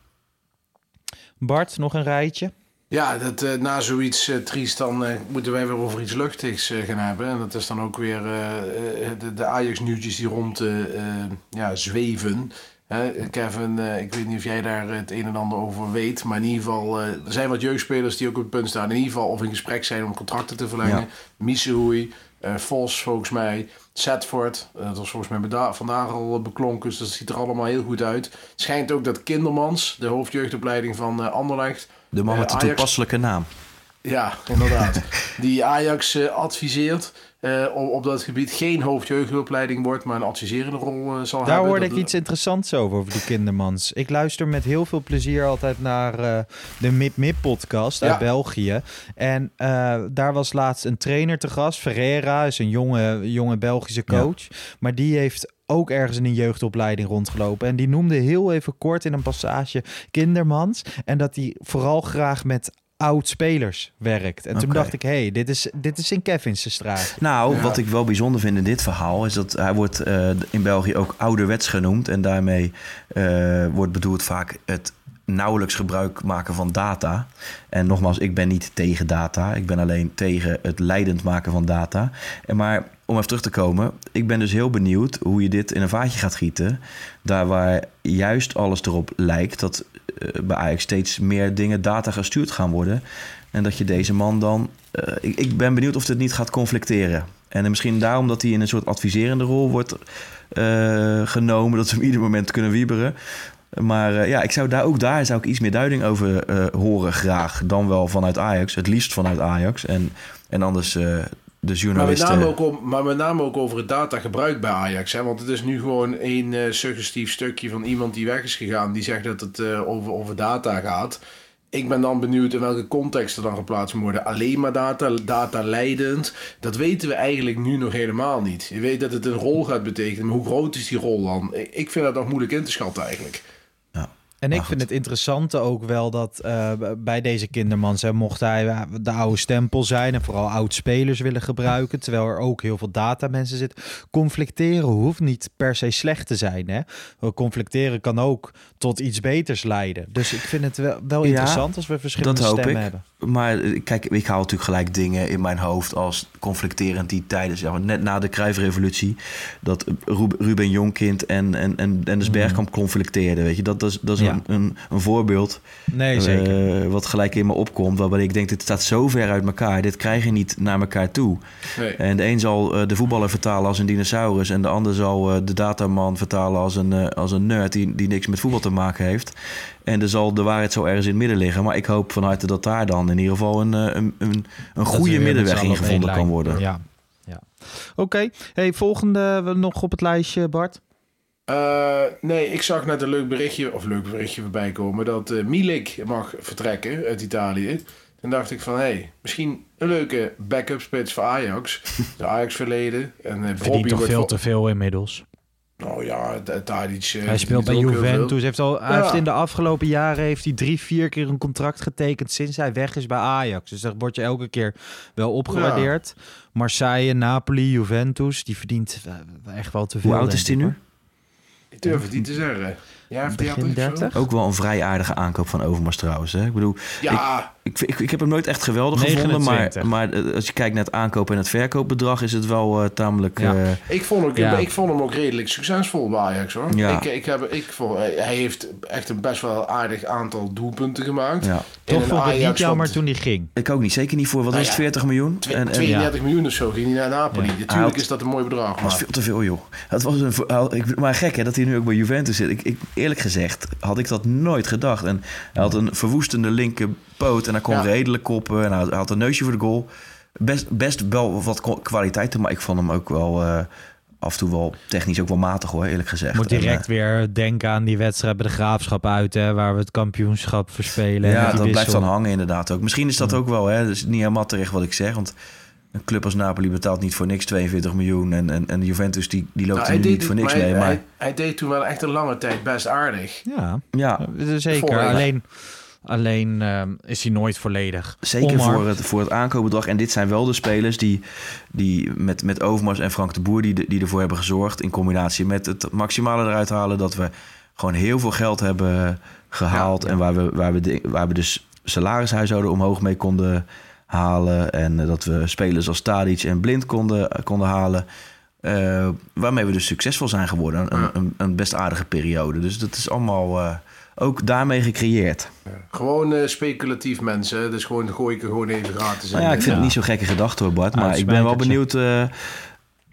Bart, nog een rijtje? Ja, dat, eh, na zoiets eh, triest dan moeten wij weer over iets luchtigs eh, gaan hebben. En dat is dan ook weer eh, eh, de, de Ajax-nieuwtjes die rond eh, eh, ja, zweven. Hè, Kevin, eh, ik weet niet of jij daar het een en ander over weet. Maar in ieder geval, eh, er zijn wat jeugdspelers die ook op het punt staan. In ieder geval of in gesprek zijn om contracten te verlengen. Ja. Vos volgens mij, Setford. eh, dat was volgens mij vandaag al beklonken. Dus dat ziet er allemaal heel goed uit. Het schijnt ook dat Kindermans, de hoofdjeugdopleiding van eh Anderlecht... De man eh, met de Ajax- toepasselijke naam. ja, inderdaad. die Ajax eh, adviseert eh, op, op dat gebied geen hoofdjeugdopleiding wordt, maar een adviserende rol eh, zal Daar hebben. hoorde Dat- ik iets interessants over, over die kindermans. Ik luister met heel veel plezier altijd naar eh, de Mip Mip podcast uit Ja. België. En eh, daar was laatst een trainer te gast. Ferreira is een jonge, jonge Belgische coach. Maar die heeft ook ergens in een jeugdopleiding rondgelopen. En die noemde heel even kort in een passage kindermans. En dat hij vooral graag met oud-spelers werkt. En toen dacht ik, hé, hey, dit, is, dit is in Kevin's straat. Nou, Ja. wat ik wel bijzonder vind in dit verhaal is dat hij wordt eh, in België ook ouderwets genoemd. En daarmee eh, wordt bedoeld vaak het nauwelijks gebruik maken van data. En nogmaals, ik ben niet tegen data. Ik ben alleen tegen het leidend maken van data. En maar om even terug te komen, ik ben dus heel benieuwd hoe je dit in een vaatje gaat gieten. Daar waar juist alles erop lijkt dat bij Ajax steeds meer dingen data gestuurd gaan worden. En dat je deze man dan. eh, ik, ik ben benieuwd of dit niet gaat conflicteren. En misschien daarom dat hij in een soort adviserende rol wordt eh, genomen. Dat ze hem ieder moment kunnen wieberen. Maar eh, ja, ik zou daar ook daar zou ik iets meer duiding over eh, horen graag. Dan wel vanuit Ajax. Het liefst vanuit Ajax. En, en anders de maar, met journalisten. name ook om, maar met name ook over het datagebruik bij Ajax. Hè? Want het is nu gewoon één eh, suggestief stukje van iemand die weg is gegaan. Die zegt dat het eh, over, over data gaat. Ik ben dan benieuwd in welke context er dan geplaatst moet worden. Alleen maar data, data leidend. Dat weten we eigenlijk nu nog helemaal niet. Je weet dat het een rol gaat betekenen. Maar hoe groot is die rol dan? Ik ik vind dat nog moeilijk in te schatten eigenlijk. En ik vind het interessante ook wel dat eh, bij deze kindermans hè, mocht hij eh, de oude stempel zijn en vooral oud-spelers willen gebruiken, terwijl er ook heel veel data mensen zitten. Conflicteren hoeft niet per se slecht te zijn. Hè? Conflicteren kan ook tot iets beters leiden. Dus ik vind het wel, wel Ja, interessant als we verschillende dat hoop stemmen ik. hebben. Maar eh, kijk, ik haal natuurlijk gelijk dingen in mijn hoofd als conflicterend die tijdens, zeg maar, net na de Cruijff-revolutie, dat Ru- Ruben Jonkind en, en, en Dennis Mhm. Bergkamp conflicteerden. Weet je, dat, dat, is, dat is een Ja. een, een, een voorbeeld. Nee, zeker. eh, wat gelijk in me opkomt. Waarbij ik denk, dit staat zo ver uit elkaar. Dit krijg je niet naar elkaar toe. Nee. En de een zal eh, de voetballer vertalen als een dinosaurus. En de ander zal eh, de dataman vertalen als een, als een nerd die, die niks met voetbal te maken heeft. En er zal de waarheid zo ergens in het midden liggen. Maar ik hoop van harte dat daar dan in ieder geval een, eh, een, een, een goede middenweg in gevonden kan worden. Ja. ja. Oké. Hey, volgende nog op het lijstje, Bart. Eh, nee, ik zag net een leuk berichtje, of leuk berichtje voorbij komen, dat eh Milik mag vertrekken uit Italië. Toen dacht ik van, hé, hey, misschien een leuke backup spits voor Ajax. De Ajax verleden. En uh, Verdient toch veel te veel inmiddels. Nou ja, Tadic... Uh, hij speelt bij Juventus. Heeft al, hij heeft in de afgelopen jaren heeft hij drie, vier keer een contract getekend sinds hij weg is bij Ajax. Dus daar word je elke keer wel opgewaardeerd. Marseille, Napoli, Juventus, die verdient eh, echt wel te veel. Hoe oud is hij nu? Ik durf het niet te zeggen. Ja, Begin 30? Ook wel een vrij aardige aankoop van Overmars trouwens. Hè? Ik bedoel, Ja. ik, ik, ik heb hem nooit echt geweldig 29. gevonden. Maar, maar eh, als je kijkt naar het aankoop en het verkoopbedrag... is het wel eh, tamelijk... Ja. eh, Ik vond, ook, Ja. ik vond hem ook redelijk succesvol bij Ajax hoor. Ja. Ik, ik heb, ik vond, hij heeft echt een best wel aardig aantal doelpunten gemaakt. ja. In Toch een vond ik het niet Ajax jammer toen hij ging. Ik ook niet. Zeker niet voor, wat Nou is het, ja, 40 miljoen? Twee- En- en- 32 miljoen of zo ging hij naar Napoli. Ja. Natuurlijk had- is dat een mooi bedrag. Dat was veel te veel, joh. Het was een, ik, maar gek hè, dat hij nu ook bij Juventus zit. Ik, ik, eerlijk gezegd had ik dat nooit gedacht. En hij had een verwoestende linkerpoot en hij kon Ja. redelijk koppen. En hij had, hij had een neusje voor de goal. Best, best wel wat kwaliteiten, maar ik vond hem ook wel eh, af en toe wel technisch ook wel matig hoor, eerlijk gezegd. Moet En, direct eh, weer denken aan die wedstrijd bij de Graafschap uit, hè, waar we het kampioenschap verspelen. en ja, dat blijft dan hangen inderdaad ook. Misschien is dat ook wel, hè. Dus niet helemaal terecht wat ik zeg, want... Een club als Napoli betaalt niet voor niks 42 miljoen. En, en, en de Juventus die, die loopt Nou, er hij nu deed niet voor niks maar mee. hij, Maar hij, hij deed toen wel echt een lange tijd best aardig. Ja, ja, eh, zeker. Alleen, alleen ehm, is hij nooit volledig. Zeker Omar. voor het, voor het aankoopbedrag. En dit zijn wel de spelers die, die met, met Overmars en Frank de Boer... Die, die ervoor hebben gezorgd in combinatie met het maximale eruit halen... dat we gewoon heel veel geld hebben gehaald. En waar we, waar, we de, waar we dus salarishuishouden omhoog mee konden halen. En eh, dat we spelers als Tadic en Blind konden, konden halen. Eh, waarmee we dus succesvol zijn geworden. Een, een, een best aardige periode. Dus dat is allemaal eh, ook daarmee gecreëerd. Gewoon eh, speculatief mensen. Dus gewoon gooi ik er gewoon even gratis in. Nou ja, ik vind Ja. het niet zo gekke gedachte hoor, Bart. Maar ik ben wel benieuwd eh,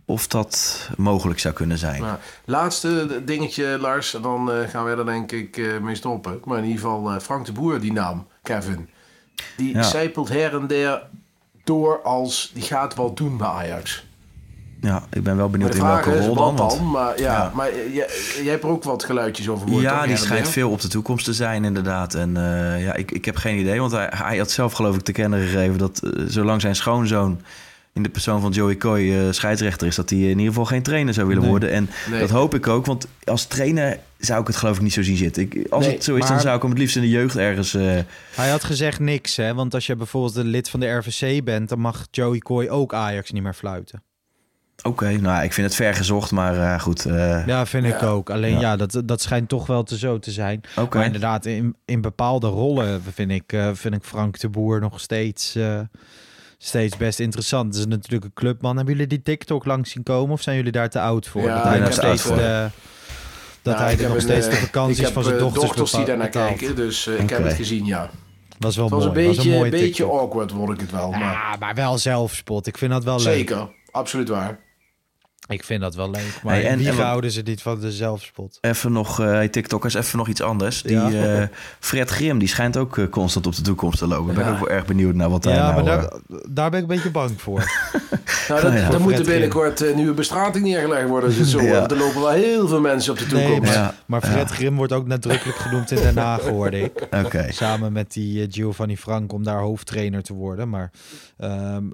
of dat mogelijk zou kunnen zijn. Nou, laatste dingetje, Lars. En dan eh, gaan we er denk ik eh, mee stoppen. Maar in ieder geval eh, Frank de Boer, die naam, Kevin. Die Ja. zijpelt her en der door als... Die gaat wel doen bij Ajax. Ja, ik ben wel benieuwd in welke is, rol dan. dan? want- Maar, ja, Ja. maar eh, jij, jij hebt er ook wat geluidjes over gehoord. ja, die schijnt veel op de toekomst te zijn inderdaad. En eh, ja, ik, ik heb geen idee, want hij, hij had zelf geloof ik te kennen gegeven... dat eh, zolang zijn schoonzoon in de persoon van Joey Coy eh, scheidsrechter is... dat hij in ieder geval geen trainer zou willen Nee. worden. En Nee. dat hoop ik ook, want als trainer zou ik het geloof ik niet zo zien zitten. Ik, als Nee, het zo is, dan zou ik hem het liefst in de jeugd ergens... eh, Hij had gezegd niks, hè? Want als je bijvoorbeeld een lid van de RVC bent, dan mag Joey Coy ook Ajax niet meer fluiten. Oké, nou, ik vind het ver gezocht, maar eh, goed. eh, Ja, vind ik Ja. ook. Alleen Ja. ja, dat, dat schijnt toch wel te zo te zijn. Oké. Maar inderdaad, in, in bepaalde rollen vind ik, eh, vind ik Frank de Boer nog steeds, eh, steeds best interessant. Het is natuurlijk een clubman. Hebben jullie die TikTok langs zien komen of zijn jullie daar te oud voor? Ja, dat hij nog steeds de, dat Nou, hij er nog een, steeds de vakanties ik heb, van zijn dochters, dochters die daarnaar betaald. kijken. Dus ik heb het gezien, ja. Was wel Het was mooi. een beetje, was een beetje awkward, vond ik het wel. Maar Ja, maar wel zelfspot. Ik vind dat wel leuk. zeker, absoluut waar. Ik vind dat wel leuk. Maar Hey, en- wie en houden ze niet van de zelfspot? Even nog, eh hey, TikTokkers, even nog iets anders. Die Ja. eh, Fred Grim, die schijnt ook eh, constant op de toekomst te lopen. Ik ben Ja. ook wel erg benieuwd naar wat daar Ja, nou... maar eh, daar, daar ben ik een beetje bang voor. Nou, dat, ja. dan moet er binnenkort een nieuwe bestrating neergelegd worden. Het zo Ja. Er lopen wel heel veel mensen op de Nee, toekomst. maar, Ja. maar Fred Grim wordt ook nadrukkelijk genoemd in Den Haag, hoorde ik. Oké. Samen met die Giovanni Frank om daar hoofdtrainer te worden. Maar ehm,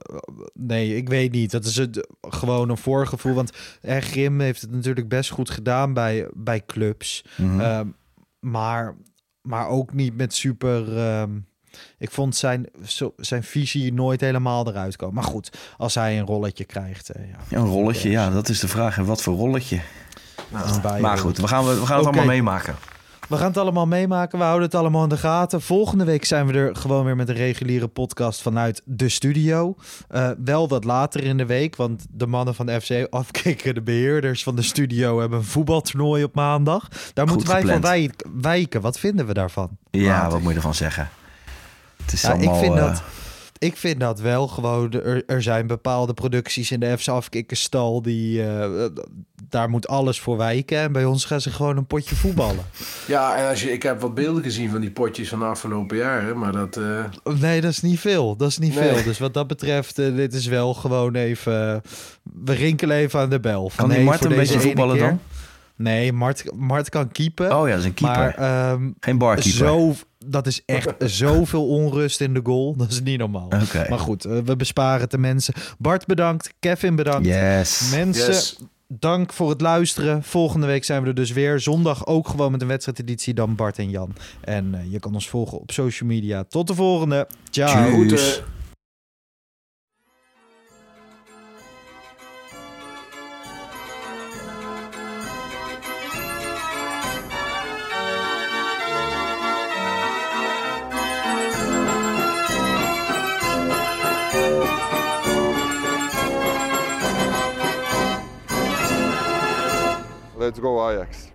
nee, ik weet niet. Dat is het, gewoon een voorgevoel. Want eh, Grim heeft het natuurlijk best goed gedaan bij, bij clubs. Mhm. Ehm, maar, maar ook niet met super... ehm, ik vond zijn, zijn visie nooit helemaal eruit komen. Maar goed, als hij een rolletje krijgt. eh, ja, Een rolletje, ja, dat is de vraag. En wat voor rolletje? Bayern. Maar goed, we gaan, we, we gaan het allemaal meemaken. We gaan het allemaal meemaken. We houden het allemaal in de gaten. Volgende week zijn we er gewoon weer met een reguliere podcast vanuit de studio. Uh, wel wat later in de week, want de mannen van de FC afkicken, de beheerders van de studio, hebben een voetbaltoernooi op maandag. Daar Goed moeten wij gepland. van wij- wijken. Wat vinden we daarvan? Ja, wat moet je ervan zeggen? Het is Ja, allemaal... ik, vind eh, dat, ik vind dat wel gewoon. Er, er zijn bepaalde producties in de FC Afkikkerstal die. eh, daar moet alles voor wijken. En bij ons gaan ze gewoon een potje voetballen. Ja, en als je, ik heb wat beelden gezien van die potjes van de afgelopen jaren, maar dat... eh, Nee, dat is niet veel. Dat is niet Nee. veel. Dus wat dat betreft, eh, dit is wel gewoon even. we rinkelen even aan de bel. Van, Kan die voor een beetje voetballen keer- dan? Nee, Mart, Mart kan keepen. Oh ja, dat is een keeper. Maar ehm, Geen barkeeper. zo, dat is echt zoveel onrust in de goal. Dat is niet normaal. Oké. Maar goed, eh, we besparen het de mensen. Bart bedankt. Kevin bedankt. Yes. Mensen, Yes. dank voor het luisteren. Volgende week zijn we er dus weer. Zondag ook gewoon met een wedstrijdeditie. Dan Bart en Jan. En eh, je kan ons volgen op social media. Tot de volgende. Ciao. Let's go Ajax.